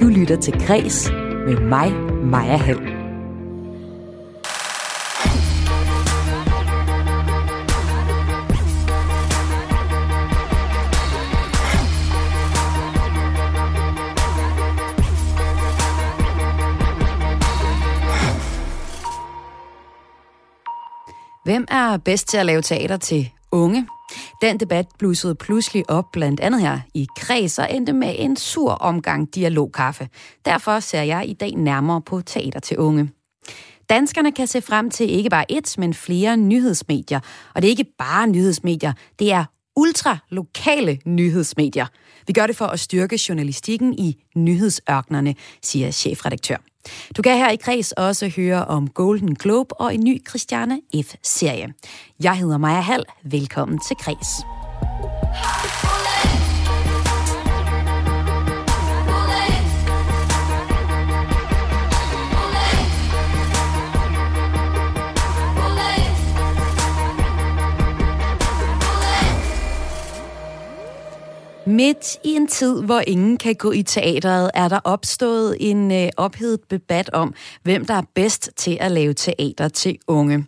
Du lytter til Græs med mig, Maja Hall. Hvem er bedst til at lave teater til unge? Den debat blussede pludselig op blandt andet her i kreds og endte med en sur omgang dialogkaffe. Derfor ser jeg i dag nærmere på teater til unge. Danskerne kan se frem til ikke bare et, men flere nyhedsmedier. Og det er ikke bare nyhedsmedier, det er ultralokale nyhedsmedier. Vi gør det for at styrke journalistikken i nyhedsørknerne, siger chefredaktør. Du kan her i Kreds også høre om Golden Globe og en ny Christiane F-serie. Jeg hedder Maja Hall. Velkommen til Kreds. Midt i en tid, hvor ingen kan gå i teateret, er der opstået en øh, ophedet debat om, hvem der er bedst til at lave teater til unge.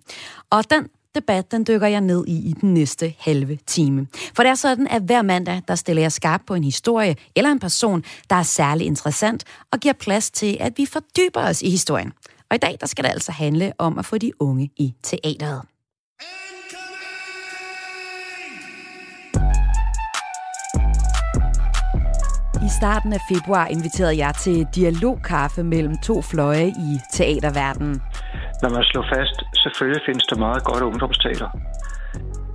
Og den debat, den dykker jeg ned i i den næste halve time. For det er sådan, at hver mandag, der stiller jeg skarp på en historie eller en person, der er særlig interessant og giver plads til, at vi fordyber os i historien. Og i dag, der skal det altså handle om at få de unge i teateret. Starten af februar inviterede jeg til dialogkaffe mellem to fløje i teaterverdenen. Lad mig slå fast, selvfølgelig findes der meget godt ungdomsteater.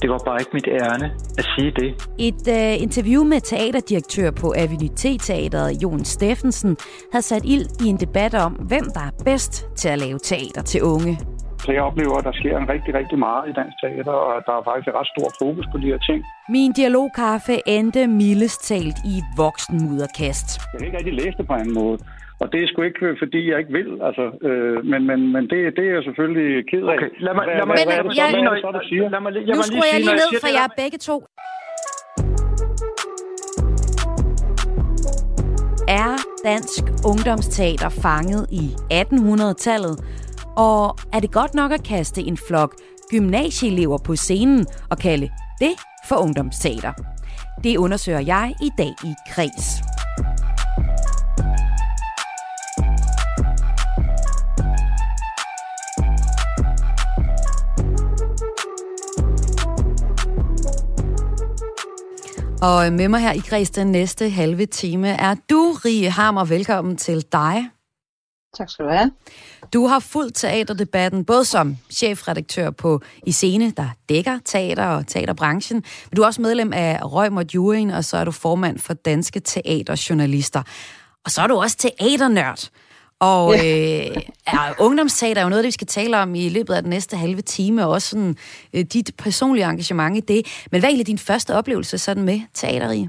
Det var bare ikke mit ærne at sige det. Et uh, interview med teaterdirektør på Avenue Teateret, Jon Steffensen, havde sat ild i en debat om, hvem der er bedst til at lave teater til unge. Så jeg oplever, at der sker en rigtig, rigtig meget i dansk teater, og der er faktisk et ret stor fokus på de her ting. Min dialogkaffe endte mildest talt i voksenmudderkast. Jeg kan ikke rigtig læse det på en måde. Og det er sgu ikke, fordi jeg ikke vil. Altså, øh, men men, men det, det er jeg selvfølgelig ked af. Okay, lad mig, lad mig, Men, lad jeg- mig, jeg- sige noget. så, du siger? Lad mig, lad Nu mig skruer jeg lige ned, for det jeg er begge to. Er dansk ungdomsteater fanget i 1800-tallet? Og er det godt nok at kaste en flok gymnasieelever på scenen og kalde det for ungdomsteater? Det undersøger jeg i dag i Kreds. Og med mig her i Kreds den næste halve time er du, Rie Hammer. Velkommen til dig. Tak skal du have. Du har fulgt teaterdebatten, både som chefredaktør på I Scene, der dækker teater og teaterbranchen, men du er også medlem af Røgmort Juryen, og så er du formand for Danske Teaterjournalister. Og så er du også teaternørd. Og øh, er, ungdomsteater er jo noget, det vi skal tale om i løbet af den næste halve time, og også sådan, øh, dit personlige engagement i det. Men hvad er egentlig din første oplevelse sådan med teateri?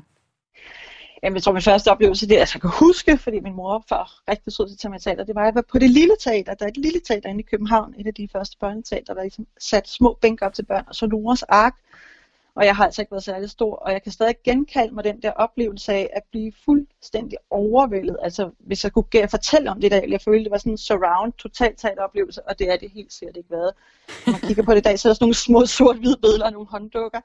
Jamen, jeg tror, min første oplevelse, det er, altså, jeg kan huske, fordi min mor var rigtig sød til at mig teater, det var, at jeg var på det lille teater. Der er et lille teater inde i København, et af de første børneteater, der ligesom sat små bænke op til børn, og så Noras Ark. Og jeg har altså ikke været særlig stor, og jeg kan stadig genkalde mig den der oplevelse af at blive fuldstændig overvældet. Altså, hvis jeg kunne fortælle om det der, jeg følte, det var sådan en surround, total teateroplevelse, og det er det helt sikkert ikke været. Når man kigger på det i dag, så er der sådan nogle små sort-hvide billeder og nogle hånddukker.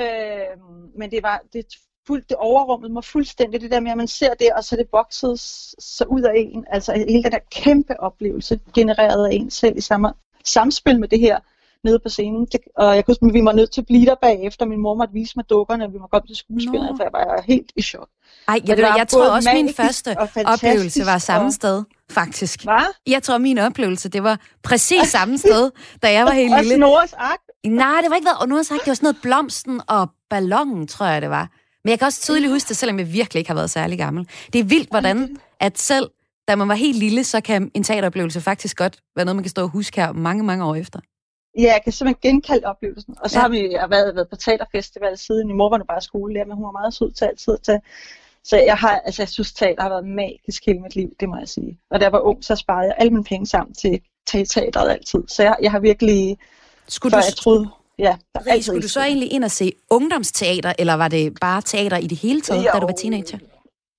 Øh, men det var, det fuld, det overrummede mig fuldstændig, det der med, at man ser det, og så det vokset s- så ud af en. Altså hele den der kæmpe oplevelse, genereret af en selv i samme, samspil med det her nede på scenen. Det, og jeg huske, at vi var nødt til at blive der bagefter. Min mor måtte vise mig dukkerne, og vi måtte komme til skuespillerne, Nå. for jeg var helt i chok. Ej, jeg, var jeg tror også, min første og oplevelse var samme og- sted, faktisk. Hvad? Jeg tror, min oplevelse, det var præcis samme sted, da jeg var helt lille. Noras Ark. Nej, det var ikke været, og nu har sagt, det var sådan noget blomsten og ballonen, tror jeg, det var. Men jeg kan også tydeligt huske det, selvom jeg virkelig ikke har været særlig gammel. Det er vildt, hvordan at selv da man var helt lille, så kan en teateroplevelse faktisk godt være noget, man kan stå og huske her mange, mange år efter. Ja, jeg kan simpelthen genkalde oplevelsen. Og så Ja. har vi jeg har været, været på teaterfestival siden. Min mor var nu bare skolelærer, men hun var meget sød til altid tage. Så jeg har, altså jeg synes, teater har været magisk hele mit liv, det må jeg sige. Og da jeg var ung, så sparede jeg alle mine penge sammen til, til teateret altid. Så jeg, jeg har virkelig, Skulle du, jeg troede, ja, der Rie, skulle du så egentlig ind og se ungdomsteater, eller var det bare teater i det hele taget, da du var teenager?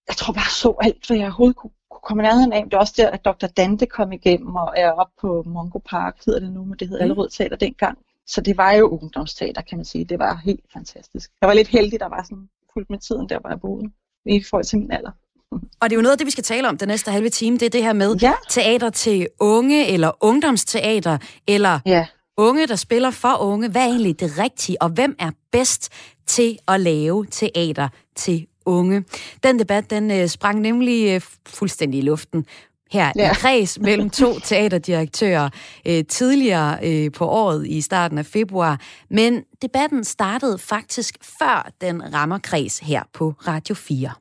Jeg tror bare, jeg så alt, hvad jeg overhovedet kunne, komme nærheden af. Det er også der, at Dr. Dante kom igennem og er op på Mongo Park, hedder det nu, men det hed mm. Allerød Teater dengang. Så det var jo ungdomsteater, kan man sige. Det var helt fantastisk. Jeg var lidt heldig, der var sådan fuldt med tiden, der var jeg boede, i forhold til min alder. Og det er jo noget af det, vi skal tale om den næste halve time. Det er det her med ja. teater til unge, eller ungdomsteater, eller ja. Unge, der spiller for unge. Hvad er egentlig det rigtige, og hvem er bedst til at lave teater til unge? Den debat, den øh, sprang nemlig øh, fuldstændig i luften her ja. i kreds mellem to teaterdirektører øh, tidligere øh, på året i starten af februar. Men debatten startede faktisk før den rammer kreds her på Radio 4.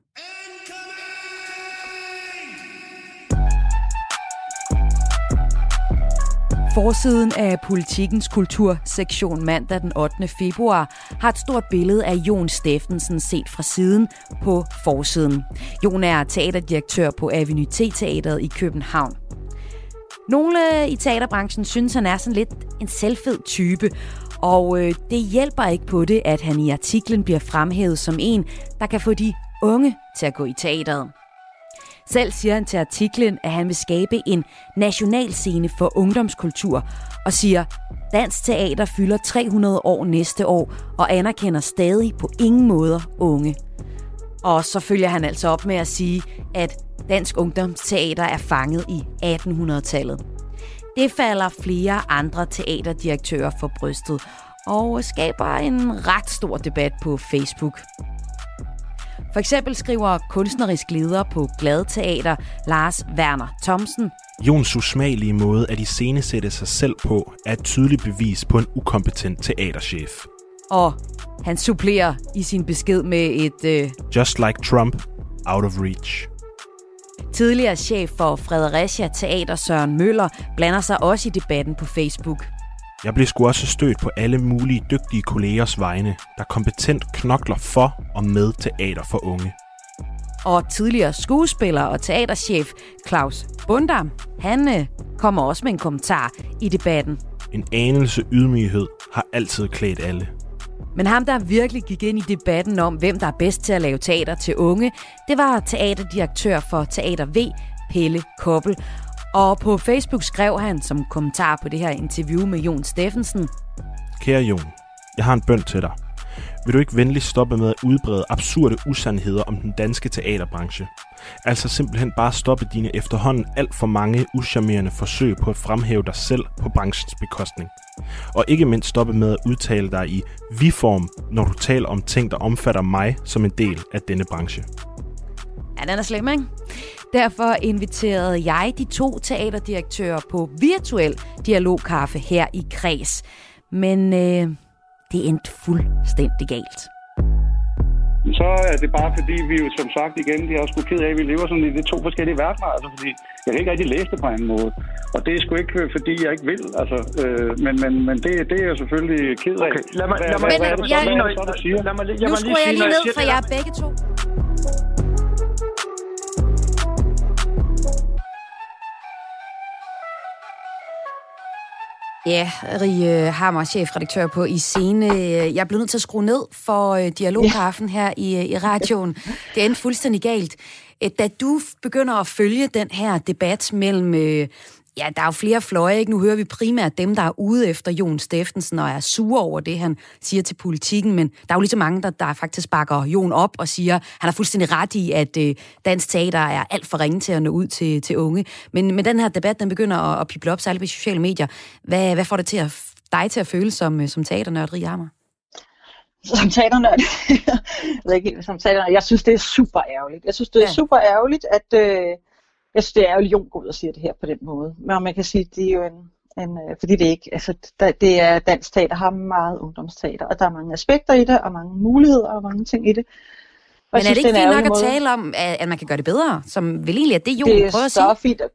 Forsiden af politikens kultursektion mandag den 8. februar har et stort billede af Jon Steffensen set fra siden på forsiden. Jon er teaterdirektør på Avenue T-teateret i København. Nogle i teaterbranchen synes, han er sådan lidt en selvfed type, og øh, det hjælper ikke på det, at han i artiklen bliver fremhævet som en, der kan få de unge til at gå i teateret. Selv siger han til artiklen, at han vil skabe en nationalscene for ungdomskultur, og siger, Dansk Teater fylder 300 år næste år og anerkender stadig på ingen måder unge. Og så følger han altså op med at sige, at Dansk Ungdomsteater er fanget i 1800-tallet. Det falder flere andre teaterdirektører for brystet, og skaber en ret stor debat på Facebook. For eksempel skriver kunstnerisk leder på Glad Teater, Lars Werner Thomsen, Jons usmagelige måde at iscenesætte sig selv på er et tydeligt bevis på en ukompetent teaterchef. Og han supplerer i sin besked med et... Uh... Just like Trump, out of reach. Tidligere chef for Fredericia Teater Søren Møller blander sig også i debatten på Facebook. Jeg blev sgu også stødt på alle mulige dygtige kollegers vegne, der kompetent knokler for og med teater for unge. Og tidligere skuespiller og teaterchef Claus Bundam, han øh, kommer også med en kommentar i debatten. En anelse ydmyghed har altid klædt alle. Men ham, der virkelig gik ind i debatten om, hvem der er bedst til at lave teater til unge, det var teaterdirektør for Teater V, Pelle Koppel. Og på Facebook skrev han som kommentar på det her interview med Jon Steffensen. Kære Jon, jeg har en bøn til dig. Vil du ikke venligst stoppe med at udbrede absurde usandheder om den danske teaterbranche? Altså simpelthen bare stoppe dine efterhånden alt for mange uschammerende forsøg på at fremhæve dig selv på branchens bekostning. Og ikke mindst stoppe med at udtale dig i vi-form, når du taler om ting, der omfatter mig som en del af denne branche. Ja, den er slem, ikke? Derfor inviterede jeg de to teaterdirektører på virtuel dialogkaffe her i Kreds. Men øh, det endte fuldstændig galt. Så er det bare fordi, vi jo som sagt igen, de har sgu ked af, at vi lever sådan i de to forskellige verdener. Altså fordi jeg kan ikke rigtig læse det på en måde. Og det er sgu ikke, fordi jeg ikke vil. Altså, øh, men men, men det, det er jeg selvfølgelig ked af. Okay, lad mig, lad mig, men, hvad, jeg, hvad, hvad, du siger? Lad mig, lad mig nu skruer jeg lige ned, for jer begge to. Ja, Rie Hammer, chefredaktør på I Scene. Jeg er blevet nødt til at skrue ned for øh, dialogkaffen her i, i radioen. Det endte fuldstændig galt. Øh, da du begynder at følge den her debat mellem øh, Ja, der er jo flere fløje, ikke? Nu hører vi primært dem, der er ude efter Jon Steffensen og er sure over det, han siger til politikken, men der er jo lige så mange, der, der faktisk bakker Jon op og siger, han har fuldstændig ret i, at øh, dansk teater er alt for ringe til at nå ud til, til unge. Men, men den her debat, den begynder at, at pible op, særligt på sociale medier. Hvad, hvad får det til at, dig til at føle som, øh, som teaternørd, Rie Hammer? som teaternørd, som teaternørd, jeg synes, det er super ærgerligt. Jeg synes, det er ja. super ærgerligt, at, øh, jeg synes, det er jo Jon går ud og siger det her på den måde. Men man kan sige, det er jo en, en øh, fordi det ikke, altså der, det er dansk teater, har meget ungdomsteater, og der er mange aspekter i det, og mange muligheder, og mange ting i det. Og Men er det ikke fint nok at måde. tale om, at man kan gøre det bedre, som vel egentlig er det, Jon det prøver at sige? Det er så fint, at,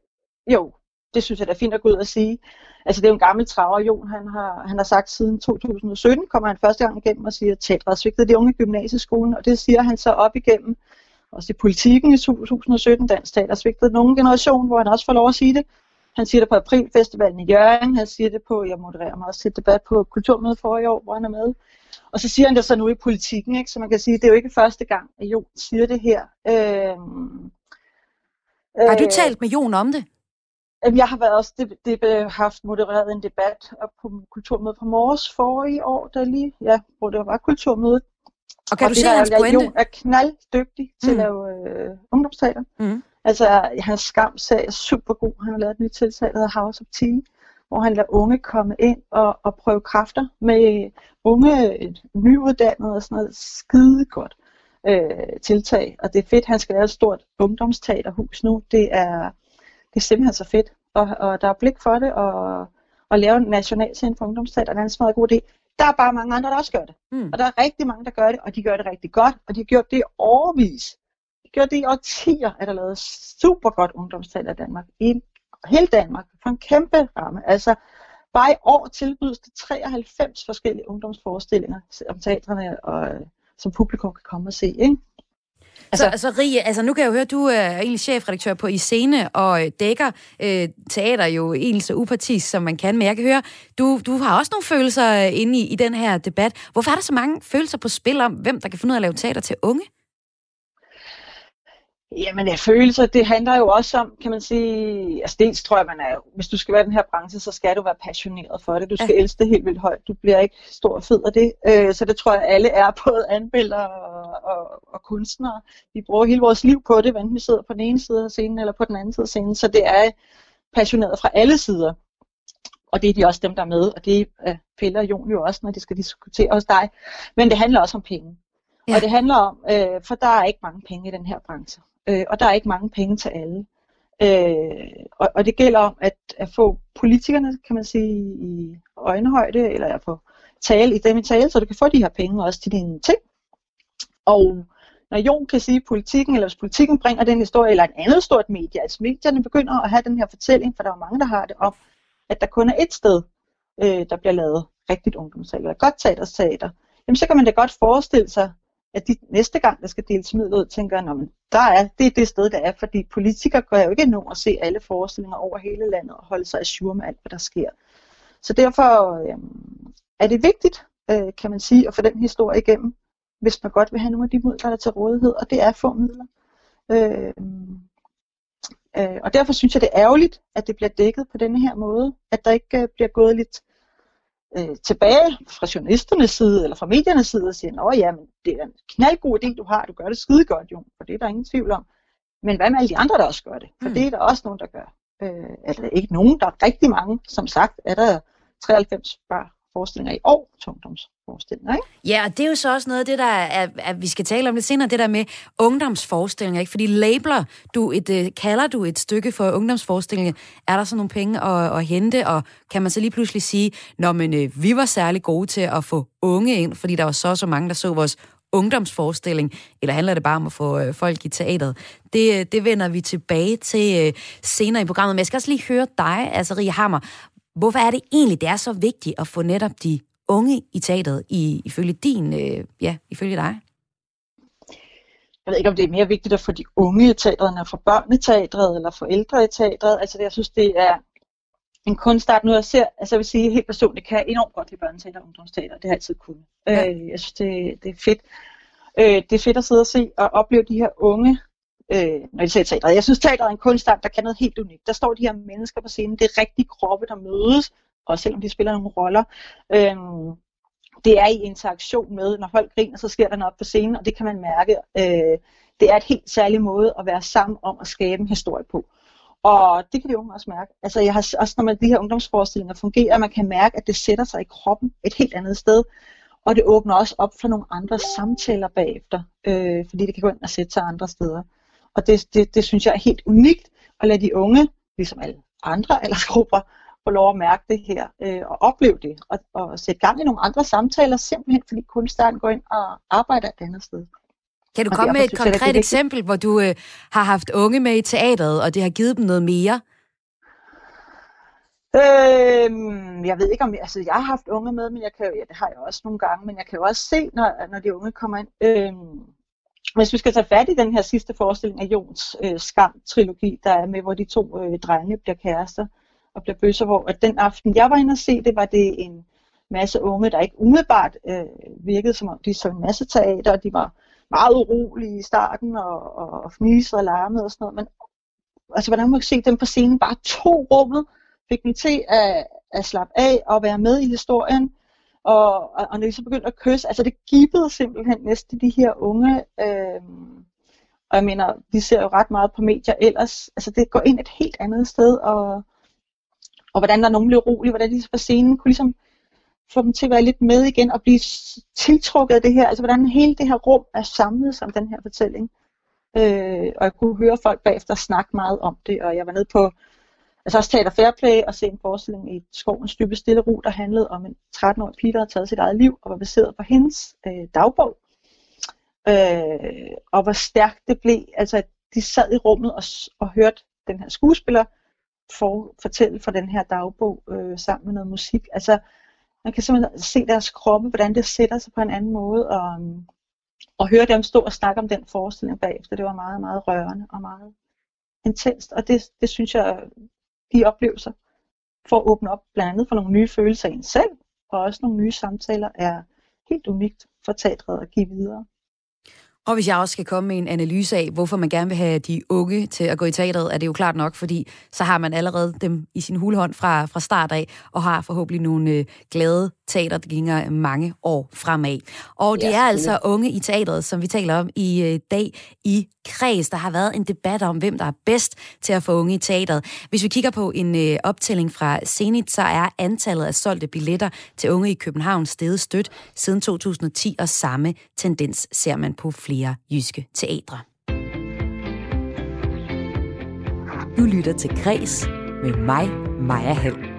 jo, det synes jeg er fint at gå ud og sige. Altså det er jo en gammel traver, Jon, han har, han har sagt siden 2017, kommer han første gang igennem og siger, at teatret svigtede de unge i gymnasieskolen, og det siger han så op igennem også i politikken i 2017, Dansk Teater svigtede nogen generation, hvor han også får lov at sige det. Han siger det på Aprilfestivalen i Jørgen, han siger det på, jeg modererer mig også til debat på Kulturmødet for i år, hvor han er med. Og så siger han det så nu i politikken, ikke? så man kan sige, det er jo ikke første gang, at Jo siger det her. Øhm, Har du talt med Jon om det? Jeg har været også det, det, haft modereret en debat på kulturmødet på Mors forrige år, der lige, ja, hvor det var kulturmødet. Og kan og du se hans pointe? Jon er knalddygtig mm. til at lave øh, ungdomsteater. Mm. Altså, hans skamsag er super god. Han har lavet et nyt tiltag, der hedder House of Tea, hvor han lader unge komme ind og, og prøve kræfter med unge nyuddannede og sådan noget skide godt øh, tiltag. Og det er fedt, han skal lave et stort ungdomsteaterhus nu. Det er, det er simpelthen så fedt. Og, og der er blik for det, og, og lave en nationalscene for ungdomsteater, det er en meget god idé. Der er bare mange andre, der også gør det. Mm. Og der er rigtig mange, der gør det, og de gør det rigtig godt, og de har gjort det i overvis gjort det i årtier, at der lavet super godt ungdomsteater i Danmark. I hele Danmark, for en kæmpe ramme. Altså, bare i år tilbydes det 93 forskellige ungdomsforestillinger om teatrene, og, som publikum kan komme og se. Ikke? Altså, så, altså Rie, altså nu kan jeg jo høre, at du er egentlig chefredaktør på Iscene og øh, dækker øh, teater jo egentlig så upartisk, som man kan. Men jeg kan høre, du, du har også nogle følelser øh, inde i, i den her debat. Hvorfor er der så mange følelser på spil om, hvem der kan finde ud af at lave teater til unge? Jamen, jeg følelser, det handler jo også om, kan man sige, altså dels tror jeg, man er, hvis du skal være i den her branche, så skal du være passioneret for det. Du skal ja. elske det helt vildt højt. Du bliver ikke stor og fed af det. Øh, så det tror jeg, alle er, både anbillere og, og, og kunstnere. Vi bruger hele vores liv på det, enten vi sidder på den ene side af scenen eller på den anden side af scenen. Så det er passioneret fra alle sider. Og det er de også dem, der er med, og det er Pelle og Jon jo også, når de skal diskutere hos dig. Men det handler også om penge. Ja. Og det handler om, øh, for der er ikke mange penge i den her branche øh, og der er ikke mange penge til alle. Øh, og, og det gælder om at, at få politikerne, kan man sige, i øjenhøjde, eller at få tale i dem i tale, så du kan få de her penge også til dine ting. Og når Jon kan sige politikken, eller hvis politikken bringer den historie, eller et andet stort medie, altså medierne begynder at have den her fortælling, for der er mange, der har det om, at der kun er et sted, øh, der bliver lavet rigtigt ungdomsteater, eller godt teatersteater, jamen så kan man da godt forestille sig, at de næste gang, der skal deles midler ud, tænker, at der er, det er det sted, der er, fordi politikere går jo ikke nå at se alle forestillinger over hele landet og holde sig i sure med alt, hvad der sker. Så derfor øh, er det vigtigt, øh, kan man sige, at få den historie igennem, hvis man godt vil have nogle af de midler, der er til rådighed, og det er få midler. Øh, øh, og derfor synes jeg, det er ærgerligt, at det bliver dækket på denne her måde, at der ikke øh, bliver gået lidt øh, tilbage fra journalisternes side, eller fra mediernes side, og siger, at ja, men det er en knaldgod idé, du har, du gør det skide godt, jo, for det er der ingen tvivl om. Men hvad med alle de andre, der også gør det? For mm. det er der også nogen, der gør. Øh, eller ikke nogen, der er rigtig mange. Som sagt er der 93 børn forestillinger i år, forestillinger. Ikke? Ja, og det er jo så også noget af det, der er, at vi skal tale om lidt senere, det der med ungdomsforestillinger. Ikke? Fordi labler du et, øh, kalder du et stykke for ungdomsforestillinger, er der så nogle penge at, at hente, og kan man så lige pludselig sige, når men, øh, vi var særlig gode til at få unge ind, fordi der var så så mange, der så vores ungdomsforestilling, eller handler det bare om at få øh, folk i teateret? Det, øh, det vender vi tilbage til øh, senere i programmet. Men jeg skal også lige høre dig, altså Rie Hammer. Hvorfor er det egentlig, det er så vigtigt at få netop de unge i teateret, i, ifølge din, øh, ja, ifølge dig? Jeg ved ikke, om det er mere vigtigt at få de unge i teatret, end at få børn i teatret, eller få ældre i teatret. Altså, det, jeg synes, det er en kunstart. Nu jeg ser, altså jeg vil sige helt personligt, kan jeg enormt godt lide børneteater og ungdomsteater. Det har jeg altid kunnet. Ja. Øh, jeg synes, det, det er fedt. Øh, det er fedt at sidde og se og opleve de her unge øh, når de ser teateret. Jeg synes, teateret er en kunstart, der kan noget helt unikt. Der står de her mennesker på scenen. Det er rigtige kroppe, der mødes, og selvom de spiller nogle roller. Øh, det er i interaktion med, når folk griner, så sker der noget på scenen, og det kan man mærke. Øh, det er et helt særlig måde at være sammen om at skabe en historie på. Og det kan de unge også mærke. Altså jeg har også, når man, de her ungdomsforestillinger fungerer, man kan mærke, at det sætter sig i kroppen et helt andet sted. Og det åbner også op for nogle andre samtaler bagefter, øh, fordi det kan gå ind og sætte sig andre steder. Og det, det, det synes jeg er helt unikt at lade de unge, ligesom alle andre aldersgrupper, få lov at mærke det her øh, og opleve det. Og, og sætte gang i nogle andre samtaler, simpelthen fordi kunstarten går ind og arbejder et andet sted. Kan du og komme med et konkret eksempel, hvor du øh, har haft unge med i teatret, og det har givet dem noget mere? Øhm, jeg ved ikke om, altså jeg har haft unge med, men jeg kan, ja, det har jeg også nogle gange, men jeg kan jo også se, når, når de unge kommer ind, øhm, hvis vi skal tage fat i den her sidste forestilling af Jons øh, Skam-trilogi, der er med, hvor de to øh, drenge bliver kærester og blev bøsser, hvor at den aften, jeg var inde og se, det var det en masse unge, der ikke umiddelbart øh, virkede som om, de så en masse teater, og de var meget urolige i starten, og, og, og fnisede og larmede og sådan noget, men altså hvordan man kan se dem på scenen, bare to rummet, fik dem til at, at slappe af og være med i historien, og, og, og når de så begyndte at kysse, altså det gibbede simpelthen næsten de her unge, øh, og jeg mener, vi ser jo ret meget på medier ellers, altså det går ind et helt andet sted, og, og hvordan der er nogen blev rolig, hvordan de på scenen kunne ligesom få dem til at være lidt med igen og blive tiltrukket af det her, altså hvordan hele det her rum er samlet som den her fortælling. Øh, og jeg kunne høre folk bagefter snakke meget om det, og jeg var nede på altså også Teater Fairplay og se en forestilling i Skovens dybe stille ro, der handlede om en 13-årig pige, der havde taget sit eget liv og var baseret på hendes øh, dagbog. Øh, og hvor stærkt det blev, altså at de sad i rummet og, og hørte den her skuespiller for, fortælle fra den her dagbog øh, sammen med noget musik. Altså man kan simpelthen se deres kroppe, hvordan det sætter sig på en anden måde, og, øhm, og høre dem stå og snakke om den forestilling bagefter. Det var meget, meget rørende og meget intenst, og det, det synes jeg, de oplevelser for at åbne op blandt andet for nogle nye følelser i en selv, og også nogle nye samtaler er helt unikt for teatret at give videre. Og hvis jeg også skal komme med en analyse af, hvorfor man gerne vil have de unge til at gå i teatret, er det jo klart nok, fordi så har man allerede dem i sin hulhånd fra, fra start af, og har forhåbentlig nogle øh, glade teatergængere mange år fremad. Og det ja, er altså unge i teatret, som vi taler om i øh, dag i Kreds. Der har været en debat om, hvem der er bedst til at få unge i teatret. Hvis vi kigger på en øh, optælling fra Zenit, så er antallet af solgte billetter til unge i København steget stødt siden 2010, og samme tendens ser man på flere jyske teatre. Du lytter til Græs med mig, Maja Hall.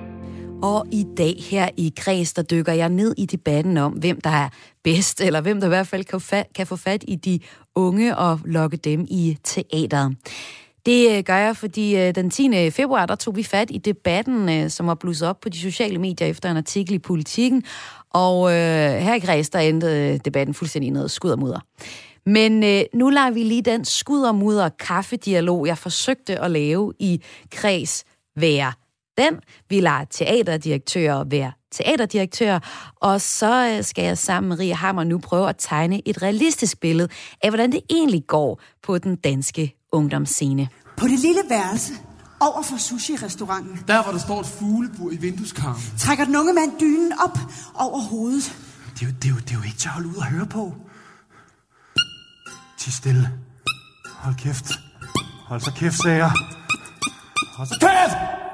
Og i dag her i Græs, der dykker jeg ned i debatten om, hvem der er bedst, eller hvem der i hvert fald kan, fa- kan få fat i de unge og lokke dem i teateret. Det øh, gør jeg, fordi øh, den 10. februar, der tog vi fat i debatten, øh, som var blusset op på de sociale medier efter en artikel i Politiken. Og øh, her i Græs, der endte debatten fuldstændig noget skud og mudder. Men øh, nu lader vi lige den skud og mudder kaffedialog, jeg forsøgte at lave i Kreds, være den. Vi lader teaterdirektører være teaterdirektør, og så øh, skal jeg sammen med Ria Hammer nu prøve at tegne et realistisk billede af, hvordan det egentlig går på den danske ungdomsscene. På det lille værelse over for sushi-restauranten. Der, hvor der står et fuglebur i vindueskarmen. Trækker den unge mand dynen op over hovedet. Det er, jo, det, er jo, det er jo ikke til at holde ud og høre på. Ti stille. Hold kæft. Hold så kæft, sagde jeg. Hold så kæft!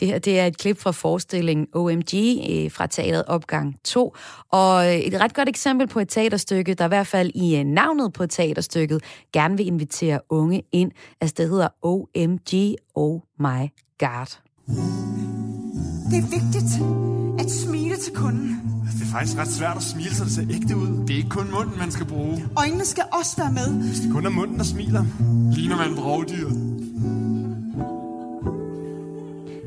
Det her det er et klip fra forestillingen OMG øh, fra teateret Opgang 2. Og øh, et ret godt eksempel på et teaterstykke, der i hvert fald i øh, navnet på teaterstykket gerne vil invitere unge ind. Altså det hedder OMG Oh My God. Det er vigtigt at smile til kunden. Det er faktisk ret svært at smile, så det ser ægte ud. Det er ikke kun munden, man skal bruge. Øjnene skal også være med. Hvis det kun er munden, der smiler, ligner man et rovdyr.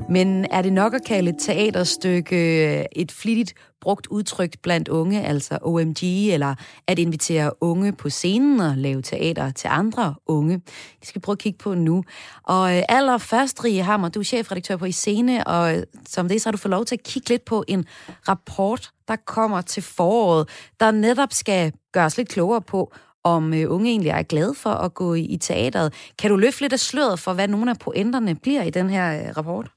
Men er det nok at kalde et teaterstykke øh, et flittigt brugt udtryk blandt unge, altså OMG, eller at invitere unge på scenen og lave teater til andre unge? Det skal vi prøve at kigge på nu. Og øh, allerførst, Rie Hammer, du er chefredaktør på I Scene, og øh, som det så har du fået lov til at kigge lidt på en rapport, der kommer til foråret, der netop skal gøres lidt klogere på, om unge egentlig er glade for at gå i teateret. Kan du løfte lidt af sløret for, hvad nogle af pointerne bliver i den her rapport?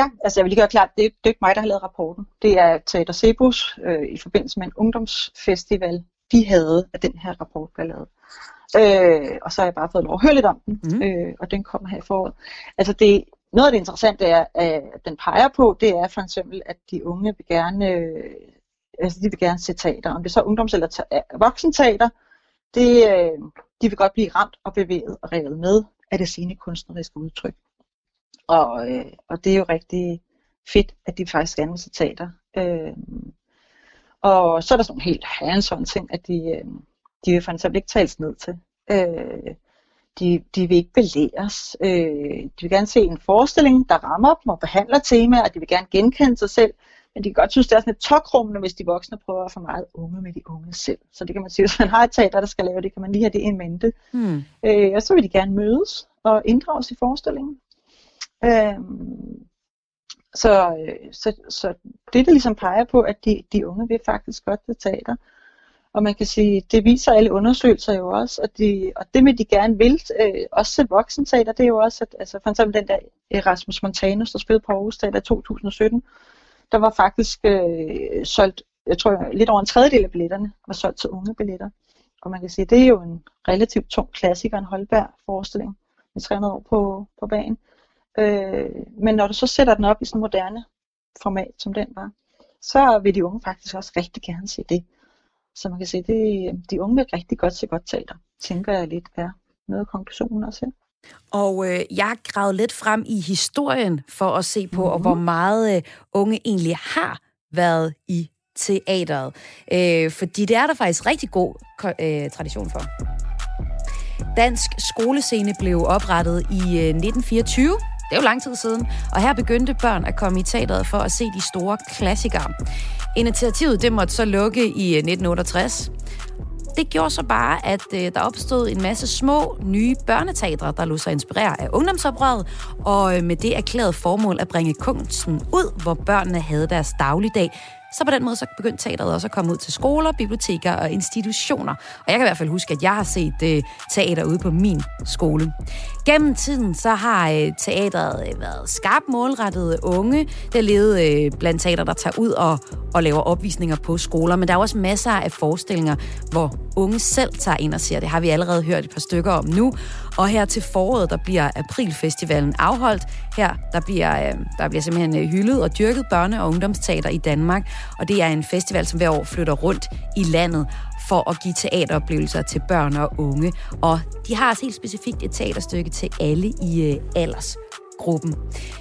Ja, altså jeg vil lige gøre klart, det, det er ikke mig, der har lavet rapporten. Det er Teater Cebus øh, i forbindelse med en ungdomsfestival. De havde, at den her rapport blev lavet. Øh, og så har jeg bare fået lov at høre lidt om den, mm. øh, og den kommer her i foråret. Altså det, noget af det interessante er, at den peger på, det er for eksempel, at de unge vil gerne, øh, altså de vil gerne se teater. Om det så er ungdoms- eller voksenteater, det, øh, de vil godt blive ramt og bevæget og revet med af det sine kunstneriske udtryk. Og, øh, og det er jo rigtig fedt, at de faktisk se teater. Øh, og så er der sådan nogle helt hands ting, at de, øh, de vil for eksempel ikke tales ned til. Øh, de, de vil ikke belæres. Øh, de vil gerne se en forestilling, der rammer dem og behandler temaer, og de vil gerne genkende sig selv. Men de kan godt synes, det er sådan et tokrummende, hvis de voksne prøver at få meget unge med de unge selv. Så det kan man sige, hvis man har et teater, der skal lave det, kan man lige have det i mente. Hmm. Øh, og så vil de gerne mødes og inddrages i forestillingen. Øhm, så, øh, så, så det, der ligesom peger på, at de, de unge vil faktisk godt til teater. Og man kan sige, det viser alle undersøgelser jo også, og, de, og det med de gerne vil, øh, også til voksenteater, det er jo også, at altså for eksempel den der øh, Erasmus Montanus, der spillede på Aarhus Teater i 2017, der var faktisk øh, solgt, jeg tror lidt over en tredjedel af billetterne var solgt til unge billetter. Og man kan sige, det er jo en relativt tung klassiker, en Holberg forestilling med 300 år på, på banen. Øh, men når du så sætter den op i sådan moderne format, som den var, så vil de unge faktisk også rigtig gerne se det. Så man kan sige, det, de unge vil rigtig godt se godt teater, tænker jeg lidt er noget af konklusionen også her. Og øh, jeg har gravet lidt frem i historien for at se på, mm-hmm. og hvor meget øh, unge egentlig har været i teateret. Øh, fordi det er der faktisk rigtig god øh, tradition for. Dansk skolescene blev oprettet i øh, 1924. Det er jo lang tid siden, og her begyndte børn at komme i teateret for at se de store klassikere. Initiativet det måtte så lukke i øh, 1968. Det gjorde så bare, at øh, der opstod en masse små, nye børneteatre, der lod sig inspirere af ungdomsoprøret, og øh, med det erklærede formål at bringe kunsten ud, hvor børnene havde deres dagligdag, så på den måde så begyndte teateret også at komme ud til skoler, biblioteker og institutioner. Og jeg kan i hvert fald huske, at jeg har set øh, teater ude på min skole. Gennem tiden så har øh, teateret øh, været skarpt målrettet unge. Der levet øh, blandt teater, der tager ud og, og laver opvisninger på skoler. Men der er også masser af forestillinger, hvor unge selv tager ind og ser det. Har vi allerede hørt et par stykker om nu. Og her til foråret, der bliver Aprilfestivalen afholdt. Her der bliver, øh, der bliver simpelthen øh, hyldet og dyrket børne- og ungdomsteater i Danmark. Og det er en festival, som hver år flytter rundt i landet for at give teateroplevelser til børn og unge. Og de har altså helt specifikt et teaterstykke til alle i alders aldersgruppen.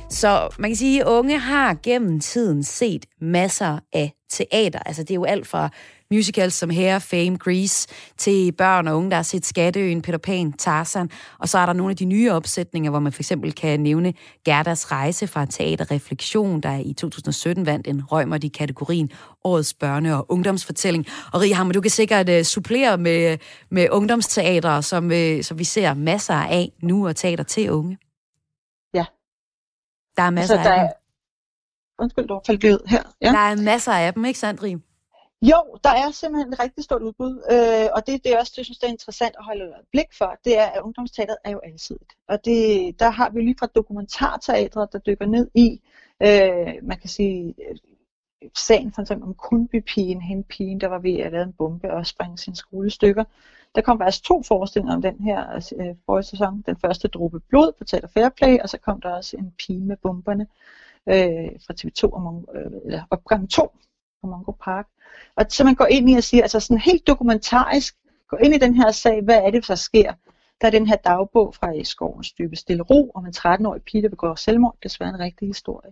Så man kan sige, at unge har gennem tiden set masser af teater. Altså det er jo alt fra musicals som Hair, Fame, Grease, til børn og unge, der har set Skatteøen, Peter Pan, Tarzan. Og så er der nogle af de nye opsætninger, hvor man for eksempel kan nævne Gerdas rejse fra Teater Refleksion, der i 2017 vandt en røgmer i kategorien Årets børne- og ungdomsfortælling. Og Rihammer, du kan sikkert uh, supplere med, med ungdomsteater, som, uh, som vi ser masser af nu, og teater til unge. Ja. Der er masser altså, der af dem. Undskyld, du har her. Ja. Der er masser af dem, ikke sandt, Rim? Jo, der er simpelthen et rigtig stort udbud, øh, og det, det er også det, jeg synes, det er interessant at holde et blik for, det er, at ungdomsteateret er jo alsidigt. Og det, der har vi lige fra dokumentarteatret, der dykker ned i, øh, man kan sige, øh, sagen for eksempel om Kunby-pigen, hende pigen, der var ved at lave en bombe og springe sin skolestykker. Der kom faktisk to forestillinger om den her øh, forrige sæson. Den første dråbe blod på Teater Fairplay, og så kom der også en pige med bomberne øh, fra TV2 om, øh, eller opgang 2 Mongo Park. Og så man går ind i og siger, altså sådan helt dokumentarisk, går ind i den her sag, hvad er det, der sker? Der er den her dagbog fra i skovens dybe stille ro, om en 13-årig pige, der begår selvmord, desværre en rigtig historie.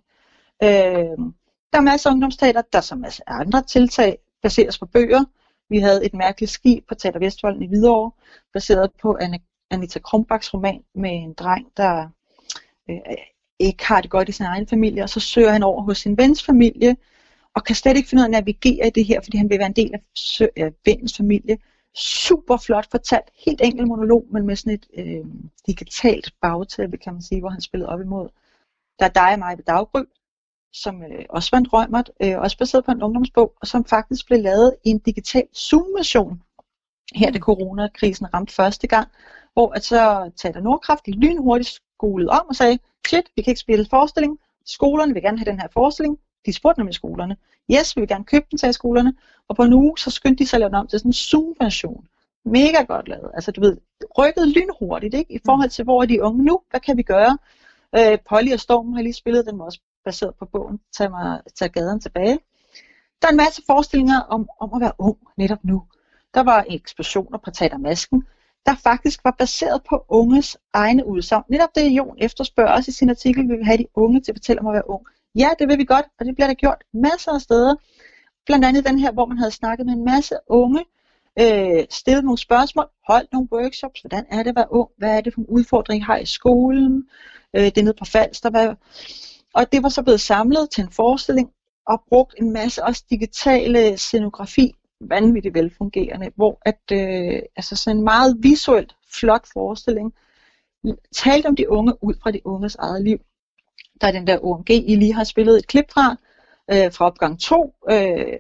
Øh, der er masser af ungdomsteater, der er så masser af andre tiltag, baseres på bøger. Vi havde et mærkeligt skib på Teater Vestvolden i Hvidovre, baseret på Anita Krumbachs roman med en dreng, der øh, ikke har det godt i sin egen familie, og så søger han over hos sin vens familie, og kan slet ikke finde ud af at navigere i det her, fordi han vil være en del af, vennens familie. Super flot fortalt, helt enkelt monolog, men med sådan et øh, digitalt bagtæppe, kan man sige, hvor han spillede op imod. Der er dig og mig ved daggry, som øh, også var en drømmert, øh, også baseret på en ungdomsbog, og som faktisk blev lavet i en digital Zoom-version, her da coronakrisen ramte første gang, hvor at så Teater Nordkraft lynhurtigt skolede om og sagde, shit, vi kan ikke spille forestilling, skolerne vil gerne have den her forestilling, de spurgte nemlig skolerne. Yes, vi vil gerne købe den, til skolerne. Og på en uge, så skyndte de sig at lave den om til sådan en Zoom-version. Mega godt lavet. Altså, du ved, rykket lynhurtigt, ikke? I forhold til, hvor er de unge nu? Hvad kan vi gøre? Øh, Polly og Storm har lige spillet, den var også baseret på bogen, Tag, mig, tag gaden tilbage. Der er en masse forestillinger om, om at være ung netop nu. Der var eksplosioner på Teater Masken, der faktisk var baseret på unges egne udsagn. Netop det, Jon efterspørger også i sin artikel, vi vil have de unge til at fortælle om at være ung. Ja, det vil vi godt, og det bliver der gjort masser af steder. Blandt andet den her, hvor man havde snakket med en masse unge, øh, stillet nogle spørgsmål, holdt nogle workshops, hvordan er det at være ung, hvad er det for en udfordring, I har i skolen, øh, det er nede på Falster, hvad... og det var så blevet samlet til en forestilling, og brugt en masse også digitale scenografi, vanvittigt velfungerende, hvor at, øh, altså sådan en meget visuelt flot forestilling, talte om de unge ud fra de unges eget liv. Der er den der OMG, I lige har spillet et klip fra, øh, fra opgang 2. Øh,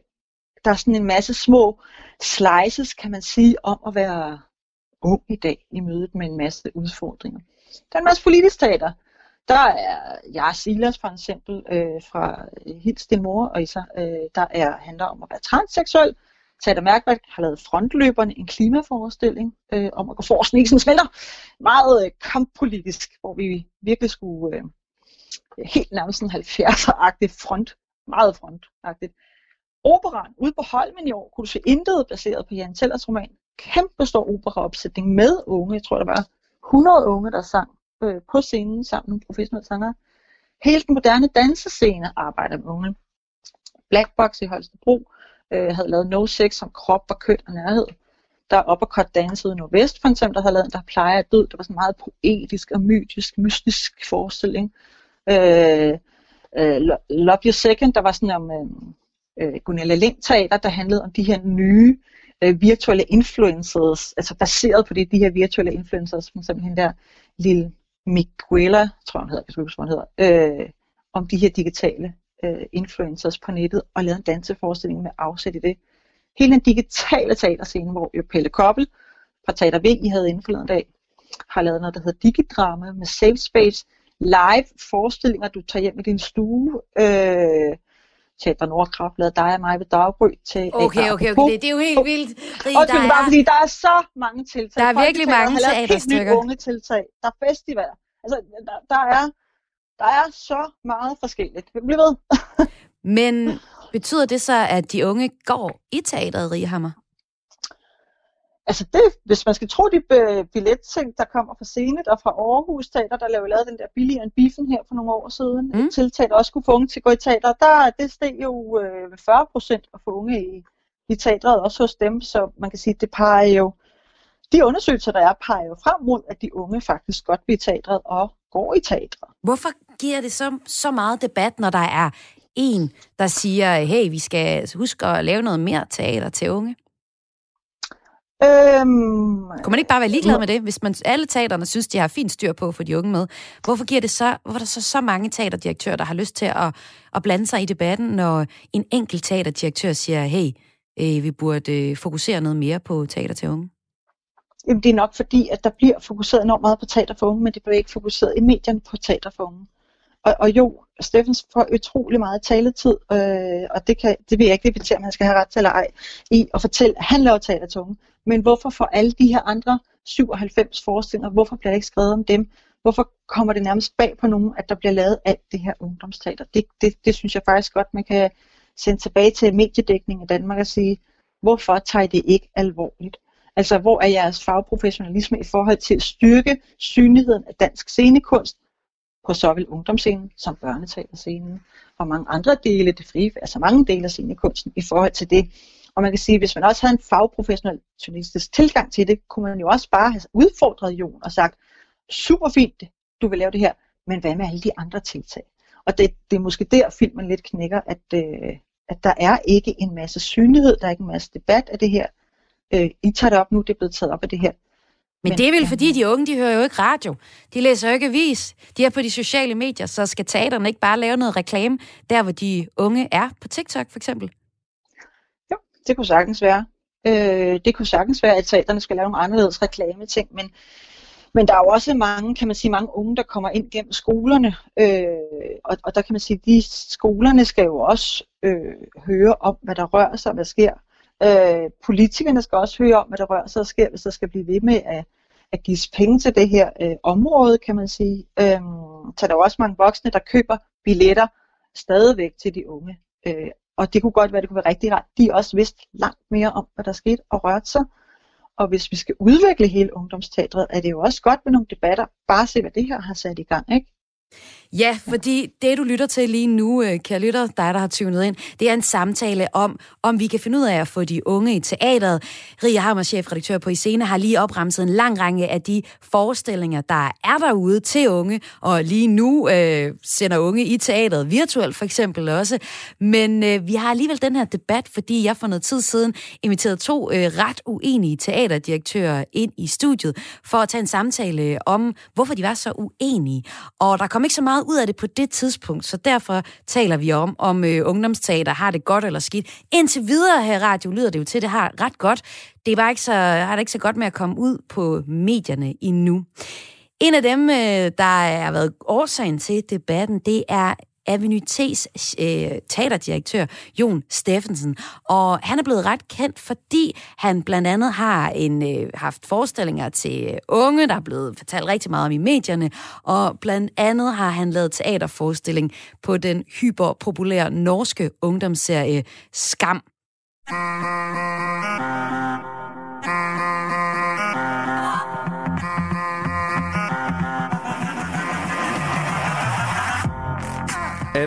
der er sådan en masse små slices, kan man sige, om at være ung i dag i mødet med en masse udfordringer. Der er en masse politisk teater. Der er jeg Silas for eksempel øh, fra Hils din mor, og Isa, øh, der er, handler om at være transseksuel. Teater Mærkværk har lavet Frontløberne, en klimaforestilling øh, om at gå for, så sådan smelter. Meget øh, kamppolitisk, hvor vi virkelig skulle øh, helt nærmest en 70'er-agtig front, meget frontagtigt. Operan ude på Holmen i år, kunne du se intet baseret på Jan Tellers roman. Kæmpe stor operaopsætning med unge, jeg tror der var 100 unge, der sang øh, på scenen sammen med professionelle sangere. Hele den moderne dansescene arbejder med unge. Black Box i Holstebro øh, havde lavet No Sex som krop og køn og nærhed. Der er Uppercut Dance ude i Nordvest, for eksempel, der havde lavet Der plejer at død. Det var sådan meget poetisk og mytisk, mystisk forestilling. Øh, øh, Love Your Second, der var sådan om øh, øh, Gunilla Lind Teater, der handlede om de her nye øh, virtuelle influencers, altså baseret på det, de her virtuelle influencers, for eksempel hende der lille Miguela, tror jeg hun hedder, jeg huske, hun hedder, øh, om de her digitale øh, influencers på nettet, og lavede en danseforestilling med afsæt i det. Hele den digitale teaterscene, hvor jo Pelle Koppel fra Teater V, I havde inden forleden dag, har lavet noget, der hedder Digidrama med Safe Space, live forestillinger, du tager hjem i din stue. Øh, Teater Nordkraft lavede dig og mig ved daggry til Okay, okay, okay, det, det er jo helt vildt. Rig, og det er bare fordi, der er så mange tiltag. Der er virkelig mange teaterstykker. Der unge tiltag. Der er festivaler. Altså, der, der, er, der er så meget forskelligt. Vi bliver ved. Men betyder det så, at de unge går i teateret, Rigehammer? Altså det, hvis man skal tro de billetting, der kommer fra Senet og fra Aarhus Teater, der lavede den der billigere end biffen her for nogle år siden, mm. et tiltag, der også kunne få unge til at gå i teater, der det steg jo øh, 40 procent at få unge i, i teatret, også hos dem, så man kan sige, det peger jo, de undersøgelser, der er, peger jo frem mod, at de unge faktisk godt vil i teatret og går i teatret. Hvorfor giver det så, så meget debat, når der er en, der siger, hey, vi skal huske at lave noget mere teater til unge? Øhm, Kunne man ikke bare være ligeglad med det, hvis man alle teaterne synes, de har fint styr på for de unge med? Hvorfor giver det så, hvorfor er der så, så mange teaterdirektører, der har lyst til at, at blande sig i debatten, når en enkelt teaterdirektør siger, hey, øh, vi burde øh, fokusere noget mere på teater til unge? Jamen, det er nok fordi, at der bliver fokuseret enormt meget på teater for unge, men det bliver ikke fokuseret i medierne på teater for unge. Og, og jo, Steffens får utrolig meget taletid, øh, og det, kan, det vil jeg ikke debattere, om han skal have ret til eller ej, i at fortælle, at han laver teater til unge. Men hvorfor får alle de her andre 97 forestillinger, hvorfor bliver der ikke skrevet om dem? Hvorfor kommer det nærmest bag på nogen, at der bliver lavet alt det her ungdomsteater? Det, det, det synes jeg faktisk godt, man kan sende tilbage til mediedækningen i Danmark og sige, hvorfor tager I det ikke alvorligt? Altså, hvor er jeres fagprofessionalisme i forhold til at styrke synligheden af dansk scenekunst på såvel ungdomsscenen som børneteaterscenen og mange andre dele, det frie, altså mange dele af scenekunsten i forhold til det. Og man kan sige, at hvis man også havde en fagprofessionel journalistisk tilgang til det, kunne man jo også bare have udfordret Jon og sagt, super fint, du vil lave det her, men hvad med alle de andre tiltag? Og det, det er måske der, filmen lidt knækker, at, øh, at der er ikke en masse synlighed, der er ikke en masse debat af det her. Øh, I tager det op nu, det er blevet taget op af det her. Men, Men det er vel fordi, de unge, de hører jo ikke radio. De læser jo ikke avis. De er på de sociale medier, så skal teaterne ikke bare lave noget reklame, der hvor de unge er, på TikTok for eksempel? Det kunne sagtens være. Øh, det kunne sagtens være, at teaterne skal lave nogle anderledes reklame-ting, men, men der er jo også mange, kan man sige, mange unge, der kommer ind gennem skolerne, øh, og, og der kan man sige, at de skolerne skal jo også øh, høre om, hvad der rører sig, hvad sker Øh, politikerne skal også høre om, hvad der rører sig og sker, hvis der skal blive ved med at, at give penge til det her øh, område, kan man sige. Øh, så der er også mange voksne, der køber billetter stadigvæk til de unge. Øh, og det kunne godt være, det kunne være rigtig rart. De også vidste langt mere om, hvad der skete og rørte sig. Og hvis vi skal udvikle hele ungdomsteatret, er det jo også godt med nogle debatter. Bare se, hvad det her har sat i gang. Ikke? Ja, fordi det, du lytter til lige nu, øh, kære lytter, dig, der har tunet ind, det er en samtale om, om vi kan finde ud af at få de unge i teateret. Ria Hammer, chefredaktør på Iscene, har lige opremset en lang række af de forestillinger, der er derude til unge, og lige nu øh, sender unge i teateret, virtuelt for eksempel også. Men øh, vi har alligevel den her debat, fordi jeg for noget tid siden inviterede to øh, ret uenige teaterdirektører ind i studiet for at tage en samtale om, hvorfor de var så uenige. Og der kom ikke så meget ud af det på det tidspunkt, så derfor taler vi om, om øh, ungdomsteater har det godt eller skidt. Indtil videre her i radio lyder det jo til, at det har ret godt. Det er bare ikke så, har det ikke så godt med at komme ud på medierne endnu. En af dem, øh, der har været årsagen til debatten, det er Avenue T's øh, teaterdirektør, Jon Steffensen. Og han er blevet ret kendt, fordi han blandt andet har en, øh, haft forestillinger til øh, unge, der er blevet fortalt rigtig meget om i medierne, og blandt andet har han lavet teaterforestilling på den hyperpopulære norske ungdomsserie Skam.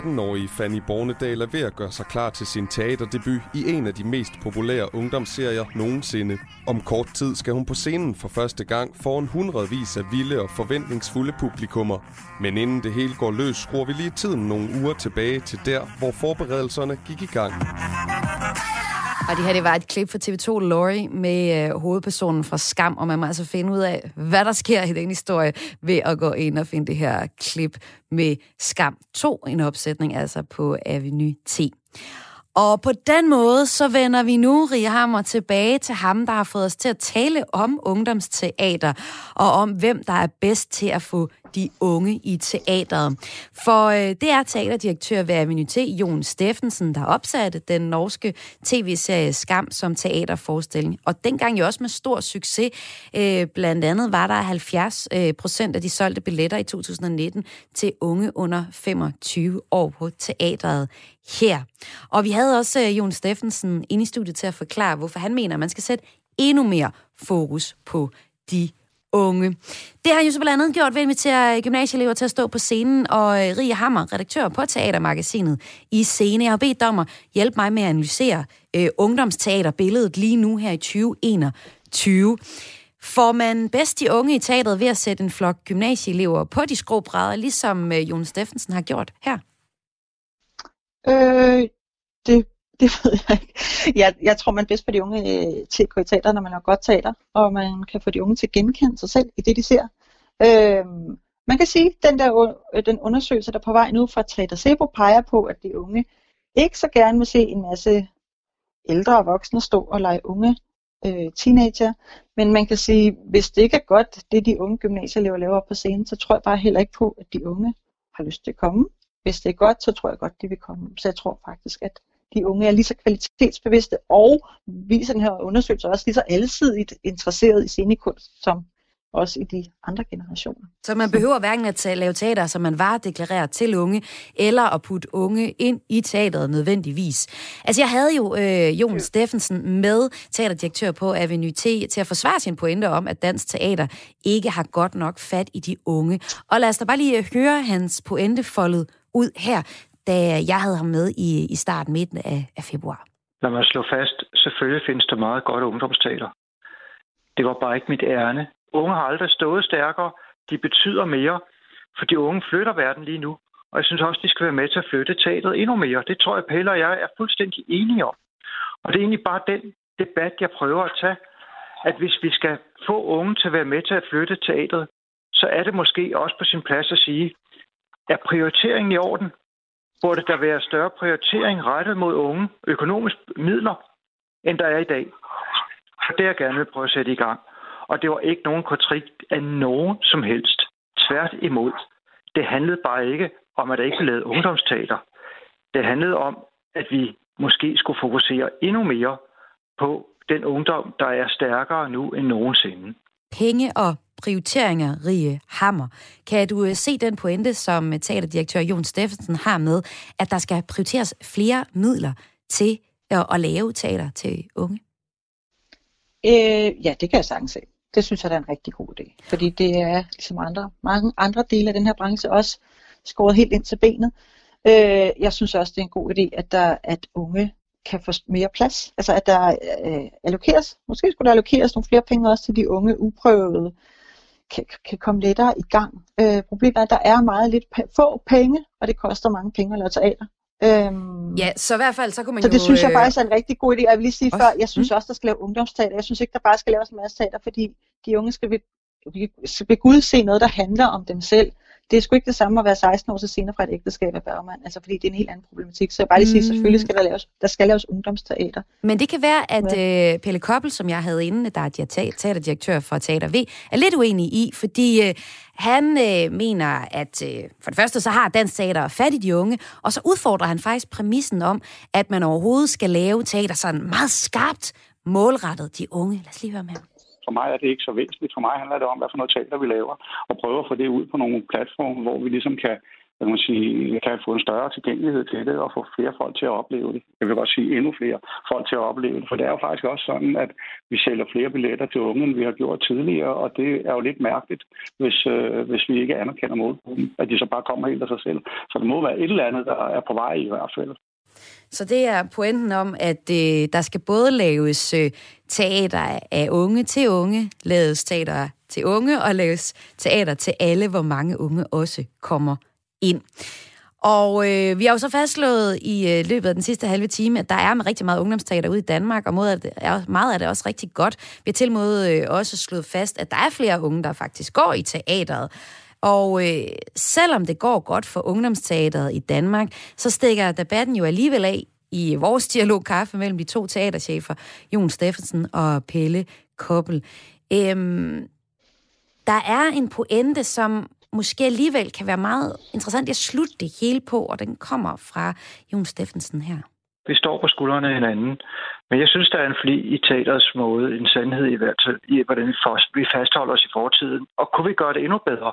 18-årige Fanny Bornedal er ved at gøre sig klar til sin teaterdebut i en af de mest populære ungdomsserier nogensinde. Om kort tid skal hun på scenen for første gang foran hundredvis af vilde og forventningsfulde publikummer. Men inden det hele går løs, skruer vi lige tiden nogle uger tilbage til der, hvor forberedelserne gik i gang. Og det her, det var et klip fra TV2 Lorry med øh, hovedpersonen fra Skam, og man må altså finde ud af, hvad der sker i den historie, ved at gå ind og finde det her klip med Skam 2, en opsætning altså på Avenue T. Og på den måde, så vender vi nu, Ria Hammer, tilbage til ham, der har fået os til at tale om ungdomsteater, og om hvem der er bedst til at få de unge i teateret. For øh, det er teaterdirektør ved Avenue T, Jon Steffensen, der opsatte den norske tv-serie Skam som teaterforestilling. Og dengang jo også med stor succes. Øh, blandt andet var der 70 øh, procent af de solgte billetter i 2019 til unge under 25 år på teateret her. Og vi havde også øh, Jon Steffensen inde i studiet til at forklare, hvorfor han mener, at man skal sætte endnu mere fokus på de unge. Det har han jo så blandt andet gjort ved at invitere øh, gymnasieelever til at stå på scenen, og øh, Rie Hammer, redaktør på Teatermagasinet i Scene, jeg har bedt dommer hjælpe mig med at analysere øh, ungdomsteaterbilledet lige nu her i 2021. Får man bedst de unge i teateret ved at sætte en flok gymnasieelever på de skråbrædder, ligesom øh, Jon Steffensen har gjort her? Øh, det det ved jeg ikke. Jeg, jeg tror, man er bedst for de unge øh, til at gå i teater, når man har godt teater, og man kan få de unge til at genkende sig selv i det, de ser. Øh, man kan sige, at den, der, øh, den undersøgelse, der er på vej nu fra Teater Sebo, peger på, at de unge ikke så gerne vil se en masse ældre og voksne stå og lege unge øh, teenager. Men man kan sige, hvis det ikke er godt, det de unge gymnasieelever laver på scenen, så tror jeg bare heller ikke på, at de unge har lyst til at komme. Hvis det er godt, så tror jeg godt, de vil komme. Så jeg tror faktisk, at de unge er lige så kvalitetsbevidste, og viser den her undersøgelse også lige så alsidigt interesseret i scenekunst, som også i de andre generationer. Så man behøver hverken at lave teater, som man var deklareret til unge, eller at putte unge ind i teateret nødvendigvis. Altså jeg havde jo øh, Jon Steffensen med, teaterdirektør på Avenue T, til at forsvare sin pointe om, at dansk teater ikke har godt nok fat i de unge. Og lad os da bare lige høre hans pointe foldet ud her da jeg havde ham med i, i starten midten af, af februar. Lad mig slå fast, selvfølgelig findes der meget godt ungdomsteater. Det var bare ikke mit ærne. Unge har aldrig stået stærkere. De betyder mere, for de unge flytter verden lige nu. Og jeg synes også, de skal være med til at flytte teateret endnu mere. Det tror jeg, Pelle og jeg er fuldstændig enige om. Og det er egentlig bare den debat, jeg prøver at tage, at hvis vi skal få unge til at være med til at flytte teateret, så er det måske også på sin plads at sige, er prioriteringen i orden? burde der være større prioritering rettet mod unge økonomiske midler, end der er i dag. Og det er jeg gerne vil prøve at sætte i gang. Og det var ikke nogen kritik af nogen som helst. Tvært imod. Det handlede bare ikke om, at der ikke blev lavet ungdomsteater. Det handlede om, at vi måske skulle fokusere endnu mere på den ungdom, der er stærkere nu end nogensinde. Penge og prioriteringer, rige Hammer. Kan du øh, se den pointe, som øh, teaterdirektør Jon Steffensen har med, at der skal prioriteres flere midler til øh, at lave teater til unge? Øh, ja, det kan jeg sagtens se. Det synes jeg, er en rigtig god idé. Fordi det er, ligesom andre, mange andre dele af den her branche, også skåret helt ind til benet. Øh, jeg synes også, det er en god idé, at, der, at unge kan få mere plads. Altså at der øh, allokeres, måske skulle der allokeres nogle flere penge også til de unge uprøvede kan, kan komme lettere i gang. Øh, problemet er, at der er meget lidt få penge, og det koster mange penge at lave teater. Øhm, ja, så i hvert fald, så kunne man så jo... det synes jeg faktisk er en rigtig god idé. Jeg vil lige sige også, før, jeg synes mm. også, der skal lave ungdomsteater. Jeg synes ikke, der bare skal laves en masse teater, fordi de unge skal ved, ved Gud se noget, der handler om dem selv. Det er sgu ikke det samme at være 16 år så senere fra et ægteskab af Bergman, altså fordi det er en helt anden problematik. Så jeg bare lige sige, Mm. selvfølgelig skal der laves, der skal laves ungdomsteater. Men det kan være, at øh, Pelle Koppel, som jeg havde inde, der er teaterdirektør for Teater V, er lidt uenig i, fordi øh, han øh, mener, at øh, for det første så har Dansk Teater fat i de unge, og så udfordrer han faktisk præmissen om, at man overhovedet skal lave teater sådan meget skarpt målrettet de unge. Lad os lige høre med ham. For mig er det ikke så væsentligt. For mig handler det om, hvad for noget teater vi laver, og prøve at få det ud på nogle platforme, hvor vi ligesom kan, hvad kan man sige, kan få en større tilgængelighed til det, og få flere folk til at opleve det. Jeg vil godt sige endnu flere folk til at opleve det, for det er jo faktisk også sådan, at vi sælger flere billetter til unge, end vi har gjort tidligere, og det er jo lidt mærkeligt, hvis, øh, hvis vi ikke anerkender målgruppen, at de så bare kommer helt af sig selv. Så det må være et eller andet, der er på vej i hvert fald. Så det er pointen om, at øh, der skal både laves øh, teater af unge til unge, laves teater til unge, og laves teater til alle, hvor mange unge også kommer ind. Og øh, vi har jo så fastslået i øh, løbet af den sidste halve time, at der er rigtig meget ungdomsteater ude i Danmark, og meget af det er, meget af det er også rigtig godt. Vi har til måde øh, også slået fast, at der er flere unge, der faktisk går i teateret. Og øh, selvom det går godt for ungdomsteateret i Danmark, så stikker debatten jo alligevel af i vores dialogkaffe mellem de to teaterchefer, Jon Steffensen og Pelle Koppel. Øhm, der er en pointe, som måske alligevel kan være meget interessant at slutte det hele på, og den kommer fra Jon Steffensen her. Vi står på skuldrene af hinanden. Men jeg synes, der er en fli i teaterets måde, en sandhed i hvert fald, i hvordan vi fastholder os i fortiden. Og kunne vi gøre det endnu bedre?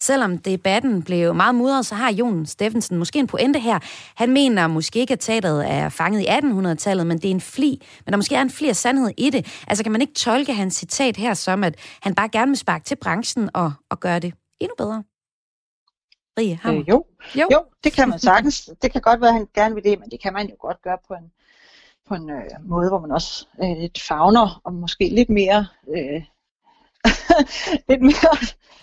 Selvom debatten blev meget mudret, så har Jon Steffensen måske en pointe her. Han mener måske ikke, at teateret er fanget i 1800-tallet, men det er en fli. Men der måske er en af sandhed i det. Altså kan man ikke tolke hans citat her som, at han bare gerne vil sparke til branchen og, og gøre det endnu bedre? Rie, Hammer. Øh, jo. Jo. jo, det kan man sagtens. Det kan godt være, at han gerne vil det, men det kan man jo godt gøre på en, på en øh, måde, hvor man også øh, lidt fagner, og måske lidt mere... Øh, lidt mere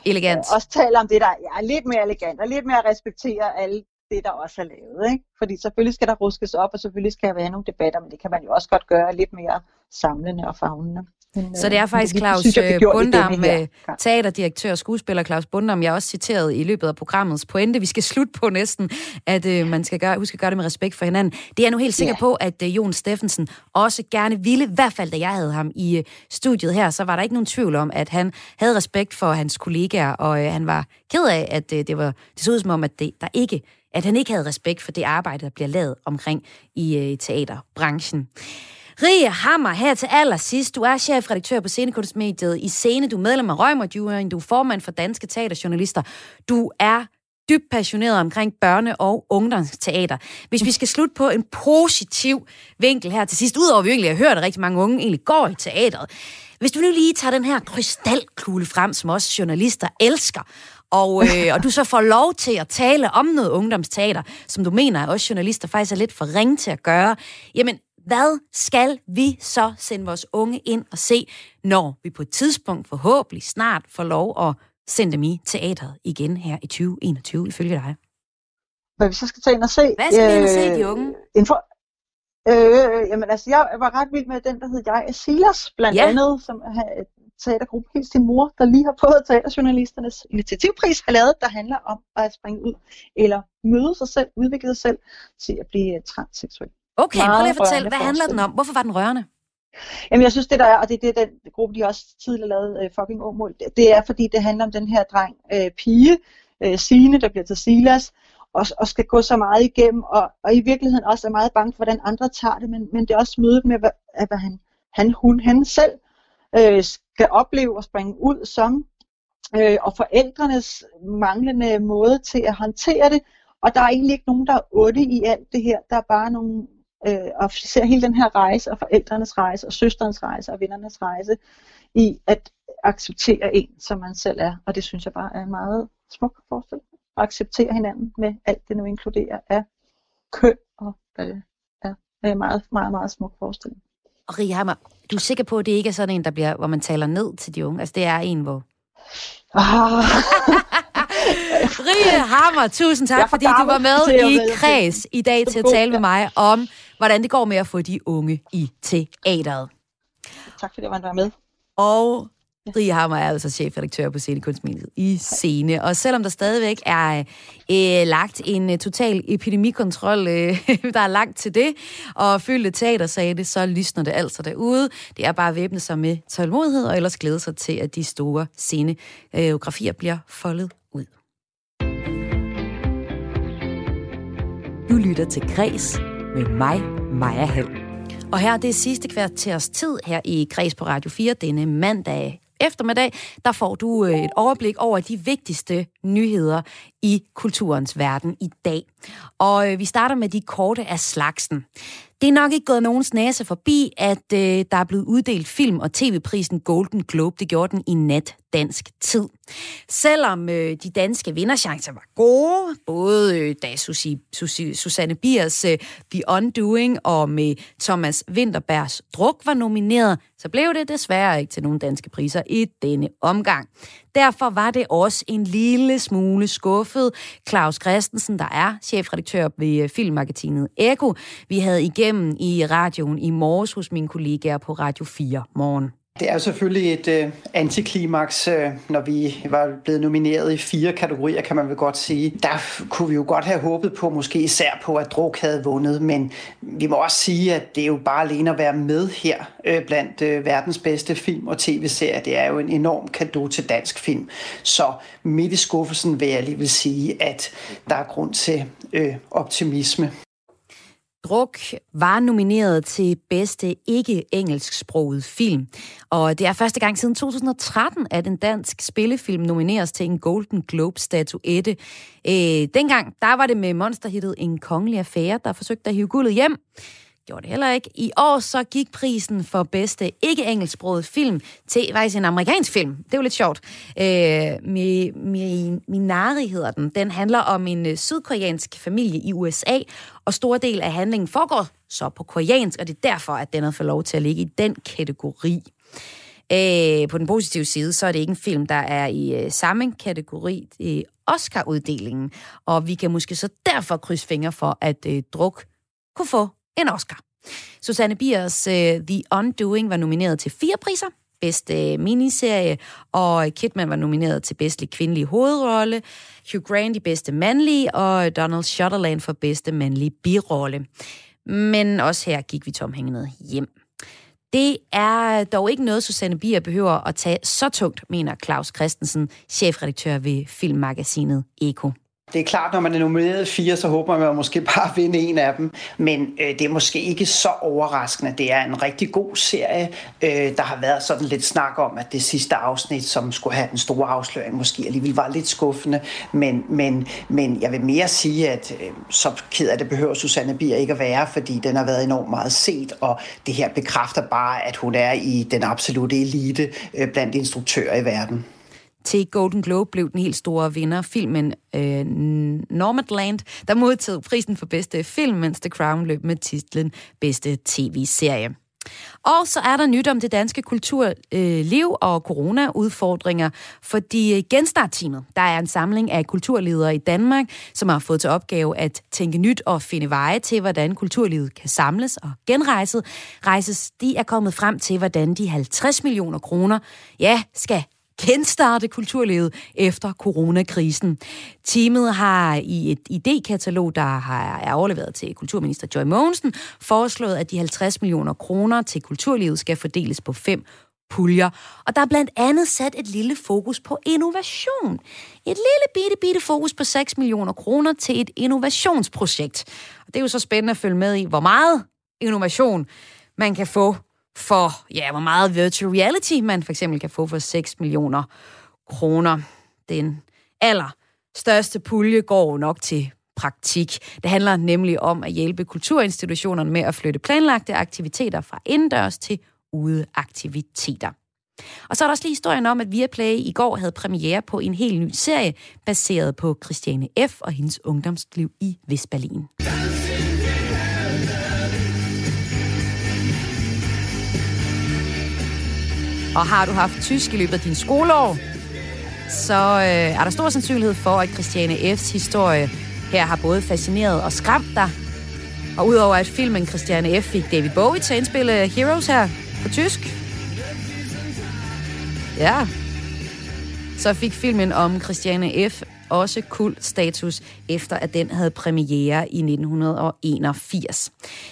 Elegant. Øh, også taler om det, der ja, er lidt mere elegant, og lidt mere respektere alle det, der også er lavet. Ikke? Fordi selvfølgelig skal der ruskes op, og selvfølgelig skal der være nogle debatter, men det kan man jo også godt gøre lidt mere samlende og fagnende. Men, Så det er øh, faktisk Claus øh, Bundam, øh, gang. teaterdirektør og skuespiller Claus Bundam, jeg også citeret i løbet af programmets pointe. Vi skal slutte på næsten, at øh, man skal gøre, huske at gøre det med respekt for hinanden. Det er jeg nu helt sikker Ja. på, at øh, Jon Steffensen også gerne ville, i hvert fald da jeg havde ham i øh, studiet her, så var der ikke nogen tvivl om, at han havde respekt for hans kollegaer, og øh, han var ked af, at øh, det var det så ud som om, at det, der ikke at han ikke havde respekt for det arbejde, der bliver lavet omkring i øh, teaterbranchen. Rie Hammer, her til allersidst. Du er chefredaktør på Scenekunstmediet i Scene. Du er medlem af Røgmerdjuryen. Du er formand for Danske Teaterjournalister. Du er dybt passioneret omkring børne- og ungdomsteater. Hvis vi skal slutte på en positiv vinkel her til sidst, udover at vi egentlig har hørt, at rigtig mange unge egentlig går i teateret. Hvis du nu lige tager den her krystalkugle frem, som også journalister elsker, og, øh, og du så får lov til at tale om noget ungdomsteater, som du mener, at også journalister faktisk er lidt for ringe til at gøre, jamen, hvad skal vi så sende vores unge ind og se, når vi på et tidspunkt forhåbentlig snart får lov at sende dem i teateret igen her i 2021, ifølge dig? Hvad vi så skal tage ind og se? Hvad skal vi ind og se, de unge? En for, øh, jamen altså, jeg var ret vild med den, der hed Jeg er Silas, blandt Ja. andet, som er et teatergruppe, helt sin mor, der lige har fået teaterjournalisternes initiativpris, har lavet, der handler om at springe ud, eller møde sig selv, udvikle sig selv, til at blive øh, transseksuel. Okay, prøv lige at fortælle, hvad handler den om? Hvorfor var den rørende? Jamen, jeg synes, det der er, og det er det, den gruppe, de også tidligere lavede, øh, fucking Åmål, det, er, fordi det handler om den her dreng, øh, pige, øh, Signe, der bliver til Silas, og, og skal gå så meget igennem, og, og i virkeligheden også er meget bange for, hvordan andre tager det, men, men det er også mødet med, hvad, hvad han, han, hun, han selv øh, skal opleve og springe ud som, øh, og forældrenes manglende måde til at håndtere det, og der er egentlig ikke nogen, der er otte i alt det her, der er bare nogle øh, og ser hele den her rejse, og forældrenes rejse, og søsterens rejse, og vennernes rejse, i at acceptere en, som man selv er. Og det synes jeg bare er en meget smuk forestilling. At acceptere hinanden med alt det nu inkluderer af køn, og hvad det er. Det er en meget, meget, meget smuk forestilling. Og Rie Hammer, du er sikker på, at det ikke er sådan en, der bliver, hvor man taler ned til de unge? Altså, det er en, hvor... Ah, Rie Hammer, tusind tak, for fordi du var med i. Kreds i dag til at tale med mig om, hvordan det går med at få de unge i teateret. tak fordi man var med. Og Rie Hammer er altså chefredaktør på Scenekunstmediet i Scene. Og selvom der stadigvæk er øh, lagt en uh, total epidemikontrol, øh, der er langt til det, og fyldte teater sagde det, så lysner det altså derude. Det er bare at væbne sig med tålmodighed, og ellers glæde sig til, at de store sceneografier bliver foldet ud. Du lytter til Græs med mig, Maja Hall. Og her det er sidste kvarters tid her i Græs på Radio 4 denne mandag eftermiddag, der får du øh, et overblik over de vigtigste nyheder i kulturens verden i dag. Og øh, vi starter med de korte af slagsen. Det er nok ikke gået nogens næse forbi, at øh, der er blevet uddelt film- og tv-prisen Golden Globe. Det gjorde den i nat dansk tid. Selvom øh, de danske vinderchancer var gode, både øh, da Susi, Susi, Susanne Biers øh, The Undoing og med Thomas Winterbergs Druk var nomineret, så blev det desværre ikke til nogen danske priser i denne omgang. Derfor var det også en lille smule skuffet. Claus Christensen, der er chefredaktør ved øh, filmmagasinet Eko, vi havde igennem i radioen i morges hos mine kollegaer på Radio 4 morgen. Det er selvfølgelig et øh, antiklimaks, øh, når vi var blevet nomineret i fire kategorier, kan man vel godt sige. Der kunne vi jo godt have håbet på, måske især på, at Druk havde vundet, men vi må også sige, at det er jo bare alene at være med her øh, blandt øh, verdens bedste film- og tv-serier. Det er jo en enorm kado til dansk film. Så midt i skuffelsen vil jeg lige vil sige, at der er grund til øh, optimisme. Druk var nomineret til bedste ikke-engelsksproget film. Og det er første gang siden 2013, at en dansk spillefilm nomineres til en Golden Globe-statuette. Øh, dengang, der var det med monsterhittet En kongelig affære, der forsøgte at hive guldet hjem gjorde det heller ikke. I år så gik prisen for bedste ikke-engelsksproget film til faktisk en amerikansk film. Det er jo lidt sjovt. Øh, Minari hedder den. Den handler om en øh, sydkoreansk familie i USA, og stor del af handlingen foregår så på koreansk, og det er derfor, at den har fået lov til at ligge i den kategori. Øh, på den positive side, så er det ikke en film, der er i øh, samme kategori i Oscar-uddelingen, og vi kan måske så derfor krydse fingre for, at øh, Druk kunne få en Oscar. Susanne Biers uh, The Undoing var nomineret til fire priser. Bedste uh, øh, miniserie, og Kidman var nomineret til bedste kvindelige hovedrolle, Hugh Grant i bedste mandlige, og Donald Sutherland for bedste mandlige birolle. Men også her gik vi tomhængende hjem. Det er dog ikke noget, Susanne Bier behøver at tage så tungt, mener Claus Christensen, chefredaktør ved filmmagasinet Eko. Det er klart, når man er nomineret fire, så håber man måske bare at vinde en af dem. Men øh, det er måske ikke så overraskende. Det er en rigtig god serie. Øh, der har været sådan lidt snak om, at det sidste afsnit, som skulle have den store afsløring, måske alligevel var lidt skuffende. Men, men, men jeg vil mere sige, at øh, så ked af det behøver Susanne Bier ikke at være, fordi den har været enormt meget set, og det her bekræfter bare, at hun er i den absolute elite øh, blandt instruktører i verden. Til Golden Globe blev den helt store vinder, filmen øh, Nomadland, der modtog prisen for bedste film, mens The Crown løb med titlen Bedste TV-serie. Og så er der nyt om det danske kulturliv øh, og corona-udfordringer, fordi øh, Genstartteamet, der er en samling af kulturledere i Danmark, som har fået til opgave at tænke nyt og finde veje til, hvordan kulturlivet kan samles og genrejses, rejses, de er kommet frem til, hvordan de 50 millioner kroner, ja, skal genstarte kulturlivet efter coronakrisen. Teamet har i et idékatalog, der har, er overleveret til kulturminister Joy Mogensen, foreslået, at de 50 millioner kroner til kulturlivet skal fordeles på fem puljer. Og der er blandt andet sat et lille fokus på innovation. Et lille bitte, bitte fokus på 6 millioner kroner til et innovationsprojekt. Og det er jo så spændende at følge med i, hvor meget innovation man kan få for, ja, hvor meget virtual reality man for eksempel kan få for 6 millioner kroner. Den aller største pulje går nok til praktik. Det handler nemlig om at hjælpe kulturinstitutionerne med at flytte planlagte aktiviteter fra indendørs til udeaktiviteter. Og så er der også lige historien om, at Viaplay i går havde premiere på en helt ny serie, baseret på Christiane F. og hendes ungdomsliv i Vestberlin. Og har du haft tysk i løbet af din skoleår, så øh, er der stor sandsynlighed for, at Christiane F's historie her har både fascineret og skræmt dig. Og udover at filmen Christiane F. fik David Bowie til at indspille Heroes her på tysk, Ja. Så fik filmen om Christiane F også kul status, efter at den havde premiere i 1981.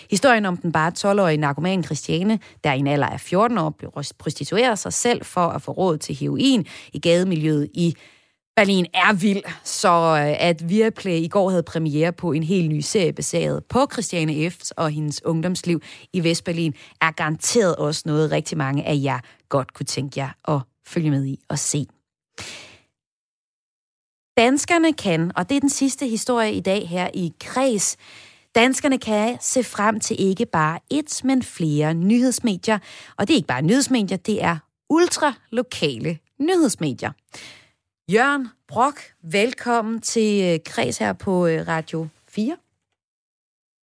Historien om den bare 12-årige narkoman Christiane, der i en alder af 14 år blev prostitueret sig selv for at få råd til heroin i gademiljøet i Berlin er vild, så øh, at Viaplay i går havde premiere på en helt ny serie baseret på Christiane F. og hendes ungdomsliv i Vestberlin, er garanteret også noget rigtig mange af jer godt kunne tænke jer at følge med i og se. Danskerne kan, og det er den sidste historie i dag her i Kreds, Danskerne kan se frem til ikke bare et, men flere nyhedsmedier. Og det er ikke bare nyhedsmedier, det er ultralokale nyhedsmedier. Jørgen Brock, velkommen til øh, Kreds her på øh, Radio 4.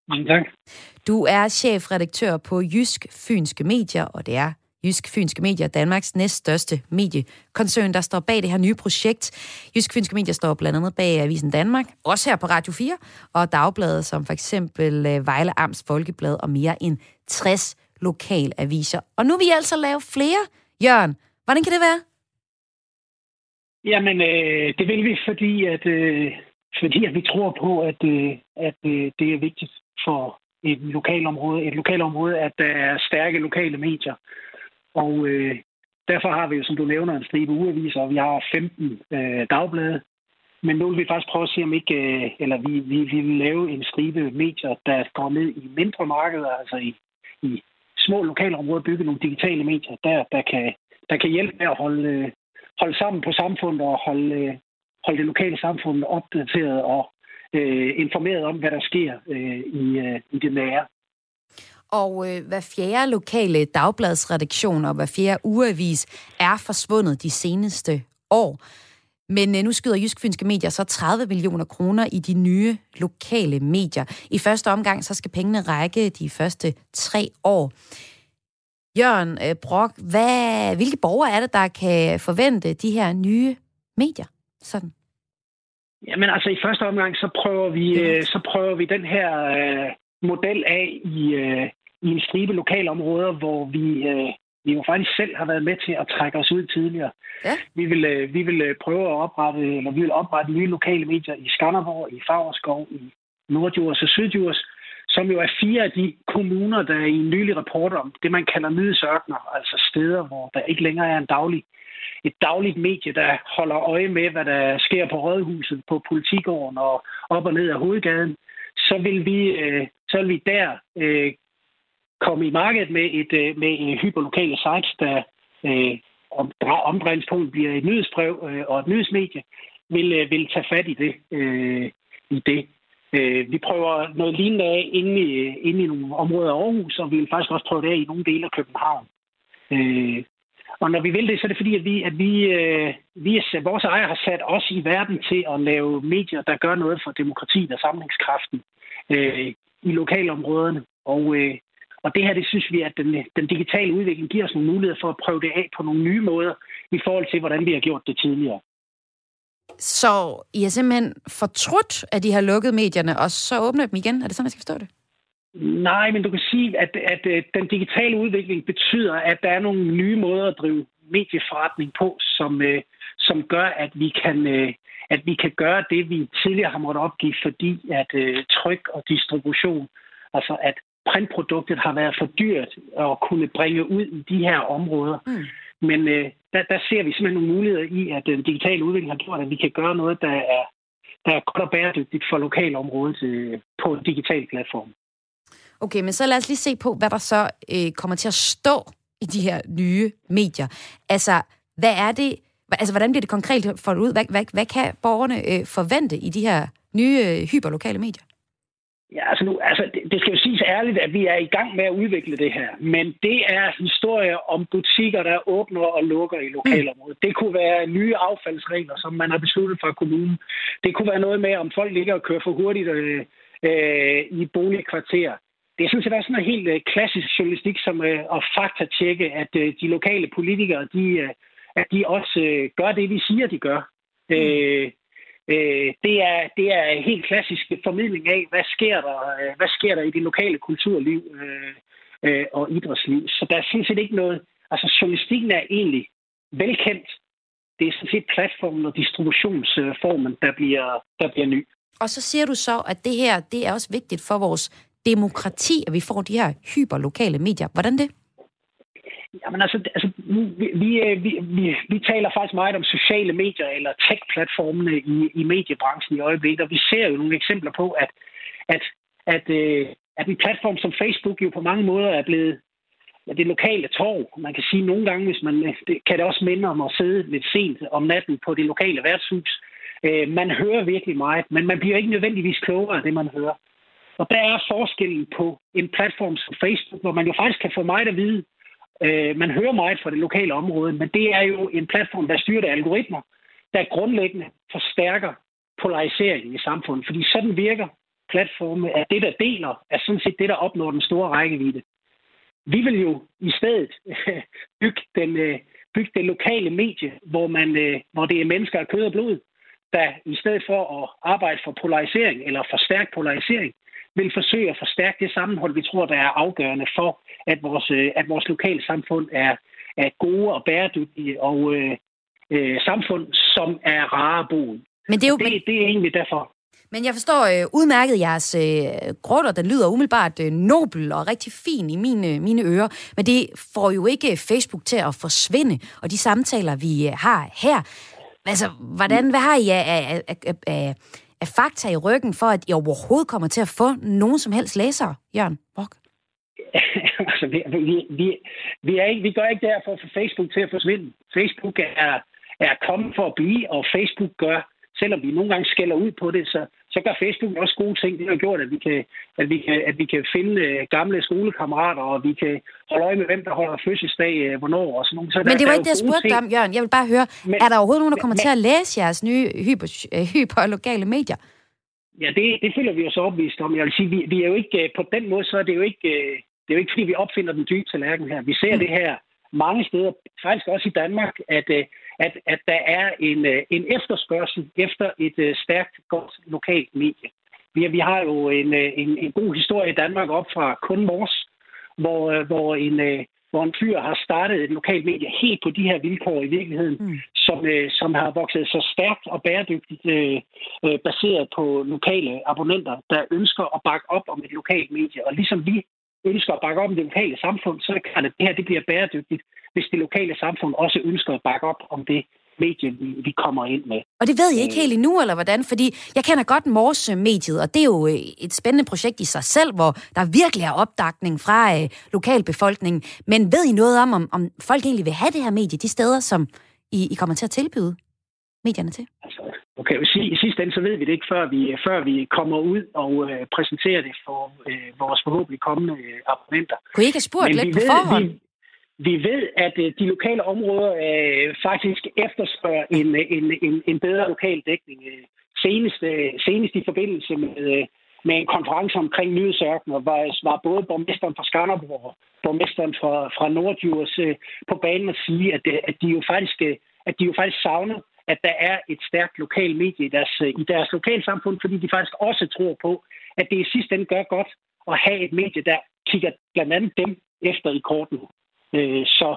Mange tak. Du er chefredaktør på Jysk Fynske Medier, og det er Jysk Fynske Medier, Danmarks næststørste mediekoncern, der står bag det her nye projekt. Jysk Fynske Medier står blandt andet bag Avisen Danmark, også her på Radio 4, og dagbladet som for eksempel øh, Vejle Amts Folkeblad og mere end 60 lokalaviser. Og nu vil I altså lave flere. Jørgen, hvordan kan det være? Jamen, øh, det vil vi, fordi at, øh, fordi at vi tror på, at, øh, at øh, det er vigtigt for et lokalområde, et lokalområde, at der er stærke lokale medier. Og øh, derfor har vi jo, som du nævner, en stribe ugeaviser, og vi har 15 øh, dagblade. Men nu vil vi faktisk prøve at se, om ikke, øh, eller vi, vi, vi vil lave en stribe medier, der går ned i mindre markeder, altså i, i små lokalområder, bygge nogle digitale medier, der, der, kan, der kan hjælpe med at holde, øh, holde sammen på samfundet og holde, øh, holde det lokale samfund opdateret og øh, informeret om, hvad der sker øh, i, øh, i det nære. Og øh, hver fjerde lokale dagbladsredaktion og hver fjerde ugeavis er forsvundet de seneste år. Men øh, nu skyder Jysk Fynske Medier så 30 millioner kroner i de nye lokale medier. I første omgang så skal pengene række de første tre år. Jørgen øh, Brock, hvad, hvilke borgere er det, der kan forvente de her nye medier? Sådan. Jamen altså i første omgang, så prøver vi, øh, så prøver vi den her øh, model af i, øh, i en stribe lokalområder, hvor vi, øh, vi jo faktisk selv har været med til at trække os ud tidligere. Ja. Vi, vil, øh, vi vil øh, prøve at oprette, eller vi vil oprette nye lokale medier i Skanderborg, i Fagerskov, i Nordjurs og Sydjurs, som jo er fire af de kommuner, der i en nylig rapport om det, man kalder nyhedsørkner, altså steder, hvor der ikke længere er en daglig, et dagligt medie, der holder øje med, hvad der sker på Rådhuset, på politigården og op og ned af hovedgaden, så vil vi, øh, så vil vi der øh, komme i markedet med et øh, med en hyperlokale sites, der øh, om, omdrejningspunkt bliver et nyhedsbrev øh, og et nyhedsmedie, vil, øh, vil tage fat i det. Øh, i det. Øh, vi prøver noget lignende af inde i, øh, inde i nogle områder af Aarhus, og vi vil faktisk også prøve det af i nogle dele af København. Øh, og når vi vil det, så er det fordi, at vi, at vi, øh, vi er, vores ejer har sat os i verden til at lave medier, der gør noget for demokratiet og samlingskraften øh, i lokalområderne. Og, øh, og det her, det synes vi, at den, den digitale udvikling giver os nogle muligheder for at prøve det af på nogle nye måder i forhold til, hvordan vi har gjort det tidligere. Så I har simpelthen fortrudt, at de har lukket medierne, og så åbner dem igen? Er det sådan, jeg skal forstå det? Nej, men du kan sige, at, at, at den digitale udvikling betyder, at der er nogle nye måder at drive medieforretning på, som, øh, som gør, at vi kan øh, at vi kan gøre det, vi tidligere har måttet opgive, fordi at øh, tryk og distribution, altså at printproduktet har været for dyrt at kunne bringe ud i de her områder. Mm. Men øh, der, der ser vi simpelthen nogle muligheder i, at den digitale udvikling har gjort, at vi kan gøre noget, der er, der er godt og bæredygtigt for lokalområdet øh, på en digital platform. Okay, men så lad os lige se på, hvad der så øh, kommer til at stå i de her nye medier. Altså, hvad er det, altså, hvordan bliver det konkret for ud? Hvad, hvad, hvad kan borgerne øh, forvente i de her nye øh, hyperlokale medier? Ja, altså, nu, altså det, det skal jo siges ærligt, at vi er i gang med at udvikle det her. Men det er historier om butikker, der åbner og lukker i lokalområdet. Det kunne være nye affaldsregler, som man har besluttet fra kommunen. Det kunne være noget med, om folk ligger og kører for hurtigt øh, øh, i boligkvarterer. Det er sådan set også sådan en helt øh, klassisk journalistik, som øh, at faktatjekke, at øh, de lokale politikere, de, øh, at de også øh, gør det, de siger, de gør. Mm. Øh, Øh, det, er, det er en helt klassisk formidling af, hvad sker der, øh, hvad sker der i det lokale kulturliv øh, øh, og idrætsliv. Så der er sådan set ikke noget... Altså, journalistikken er egentlig velkendt. Det er sådan set platformen og distributionsformen, der bliver, der bliver ny. Og så siger du så, at det her det er også vigtigt for vores demokrati, at vi får de her hyperlokale medier. Hvordan det? Jamen altså, altså vi, vi, øh, vi, vi, vi taler faktisk meget om sociale medier eller tech-platformene i, i mediebranchen i øjeblikket, og vi ser jo nogle eksempler på, at, at, at, øh, at en platform som Facebook jo på mange måder er blevet ja, det lokale torv. Man kan sige nogle gange, hvis man, det kan det også minde om at sidde lidt sent om natten på det lokale værtshus. Øh, man hører virkelig meget, men man bliver ikke nødvendigvis klogere af det, man hører. Og der er forskellen på en platform som Facebook, hvor man jo faktisk kan få meget at vide. Øh, man hører meget fra det lokale område, men det er jo en platform, der styrer af algoritmer, der grundlæggende forstærker polariseringen i samfundet. Fordi sådan virker platforme, at det, der deler, er sådan set det, der opnår den store rækkevidde. Vi vil jo i stedet bygge, den, øh, bygge det lokale medie, hvor, man, øh, hvor det er mennesker af kød og blod, der i stedet for at arbejde for polarisering eller for stærk polarisering, vil forsøge at forstærke det sammenhold, vi tror, der er afgørende for, at vores, øh, at vores lokale samfund er, er gode og bæredygtige og øh, øh, samfund, som er rare bo Men det er jo... Det, det er egentlig derfor. Men jeg forstår øh, udmærket jeres øh, grutter, den lyder umiddelbart øh, nobel og rigtig fin i mine, mine ører, men det får jo ikke Facebook til at forsvinde, og de samtaler, vi øh, har her, altså, hvordan, hvad har I af, af, af, af, af fakta i ryggen, for at I overhovedet kommer til at få nogen som helst læsere, Jørgen Brock? altså, vi, vi, vi, vi, er ikke, vi gør ikke der for at få Facebook til at forsvinde. Facebook er, er kommet for at blive, og Facebook gør selvom vi nogle gange skælder ud på det, så, så gør Facebook også gode ting. Det har gjort, at vi kan, at vi kan, at vi kan finde uh, gamle skolekammerater, og vi kan holde øje med, hvem der holder fødselsdag, uh, hvornår og sådan noget. Så men der, det var ikke det, jeg spurgte om, Jørgen. Jeg vil bare høre, men, er der overhovedet nogen, der kommer men, til at læse jeres nye hyper, øh, hyperlokale medier? Ja, det, det føler vi os overbevist om. Jeg vil sige, vi, vi er jo ikke, på den måde, så er det jo ikke, det er jo ikke, fordi vi opfinder den dybe tallerken her. Vi ser mm. det her mange steder, faktisk også i Danmark, at, at, at der er en, øh, en efterspørgsel efter et uh, stærkt, godt lokalt medie. Vi, vi har jo en, øh, en, en god historie i Danmark op fra kun Mors, hvor, hvor, en, hvor en fyr har startet et lokalt medie helt på de her vilkår i virkeligheden, mm. som, som har vokset så stærkt og bæredygtigt øh, baseret på lokale abonnenter, der ønsker at bakke op om et lokalt medie. Og ligesom vi ønsker at bakke op om det lokale samfund, så er det klart, at det her det bliver bæredygtigt, hvis det lokale samfund også ønsker at bakke op om det medie, vi, vi kommer ind med. Og det ved I ikke helt endnu, eller hvordan? Fordi jeg kender godt Mors-mediet, og det er jo øh, et spændende projekt i sig selv, hvor der virkelig er opdakning fra øh, lokalbefolkningen. Men ved I noget om, om, om folk egentlig vil have det her medie, de steder, som I, I kommer til at tilbyde medierne til? Altså, okay, i sidste ende, så ved vi det ikke, før vi, før vi kommer ud og øh, præsenterer det for øh, vores forhåbentlig kommende øh, abonnenter. Kunne I ikke have spurgt Men lidt på ved, forhånd? Vi, vi ved, at øh, de lokale områder øh, faktisk efterspørger en, en, en, en bedre lokal dækning. Øh, senest, øh, senest i forbindelse med, med en konference omkring nyhedsørkener, var, var både borgmesteren fra Skanderborg og borgmesteren fra, fra Nordjurs øh, på banen at sige, at, at, de jo faktisk, at de jo faktisk savner at der er et stærkt lokalt medie i deres, øh, i deres lokalsamfund, fordi de faktisk også tror på, at det i sidste ende gør godt at have et medie, der kigger blandt andet dem efter i korten. Øh, så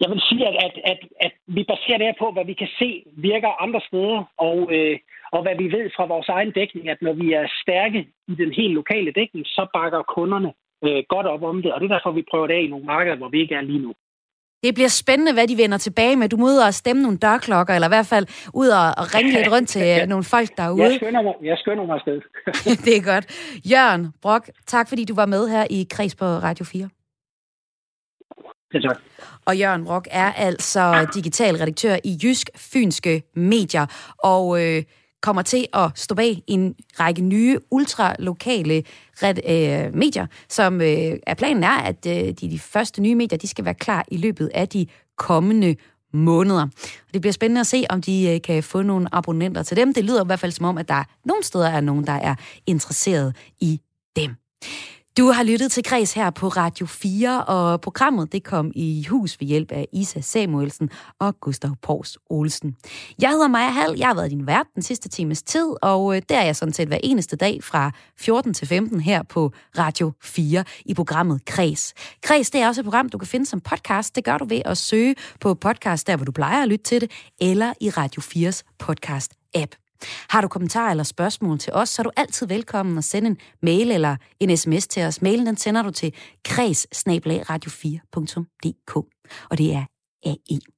jeg vil sige, at, at, at, at vi baserer det her på, hvad vi kan se virker andre steder, og, øh, og hvad vi ved fra vores egen dækning, at når vi er stærke i den helt lokale dækning, så bakker kunderne øh, godt op om det, og det er derfor, vi prøver det af i nogle markeder, hvor vi ikke er lige nu. Det bliver spændende, hvad de vender tilbage med. Du må ud og stemme nogle dørklokker, eller i hvert fald ud og, ringe lidt rundt til ja. nogle folk derude. Jeg skynder mig, jeg skynder mig afsted. det er godt. Jørgen Brock, tak fordi du var med her i Kreds på Radio 4. Ja, tak. Og Jørgen Brock er altså digital redaktør i Jysk Fynske Medier. Og øh, kommer til at stå bag en række nye ultralokale øh, medier, som øh, er planen er, at øh, de, de første nye medier de skal være klar i løbet af de kommende måneder. Og det bliver spændende at se, om de øh, kan få nogle abonnenter til dem. Det lyder i hvert fald som om, at der nogle steder er nogen, der er interesseret i dem. Du har lyttet til Græs her på Radio 4, og programmet det kom i hus ved hjælp af Isa Samuelsen og Gustav Pors Olsen. Jeg hedder Maja Hall, jeg har været din vært den sidste times tid, og øh, der er jeg sådan set hver eneste dag fra 14 til 15 her på Radio 4 i programmet Kreds. Kreds det er også et program, du kan finde som podcast. Det gør du ved at søge på podcast, der hvor du plejer at lytte til det, eller i Radio 4's podcast-app. Har du kommentarer eller spørgsmål til os, så er du altid velkommen at sende en mail eller en sms til os. Mailen den sender du til kreds radio4.dk, og det er AE.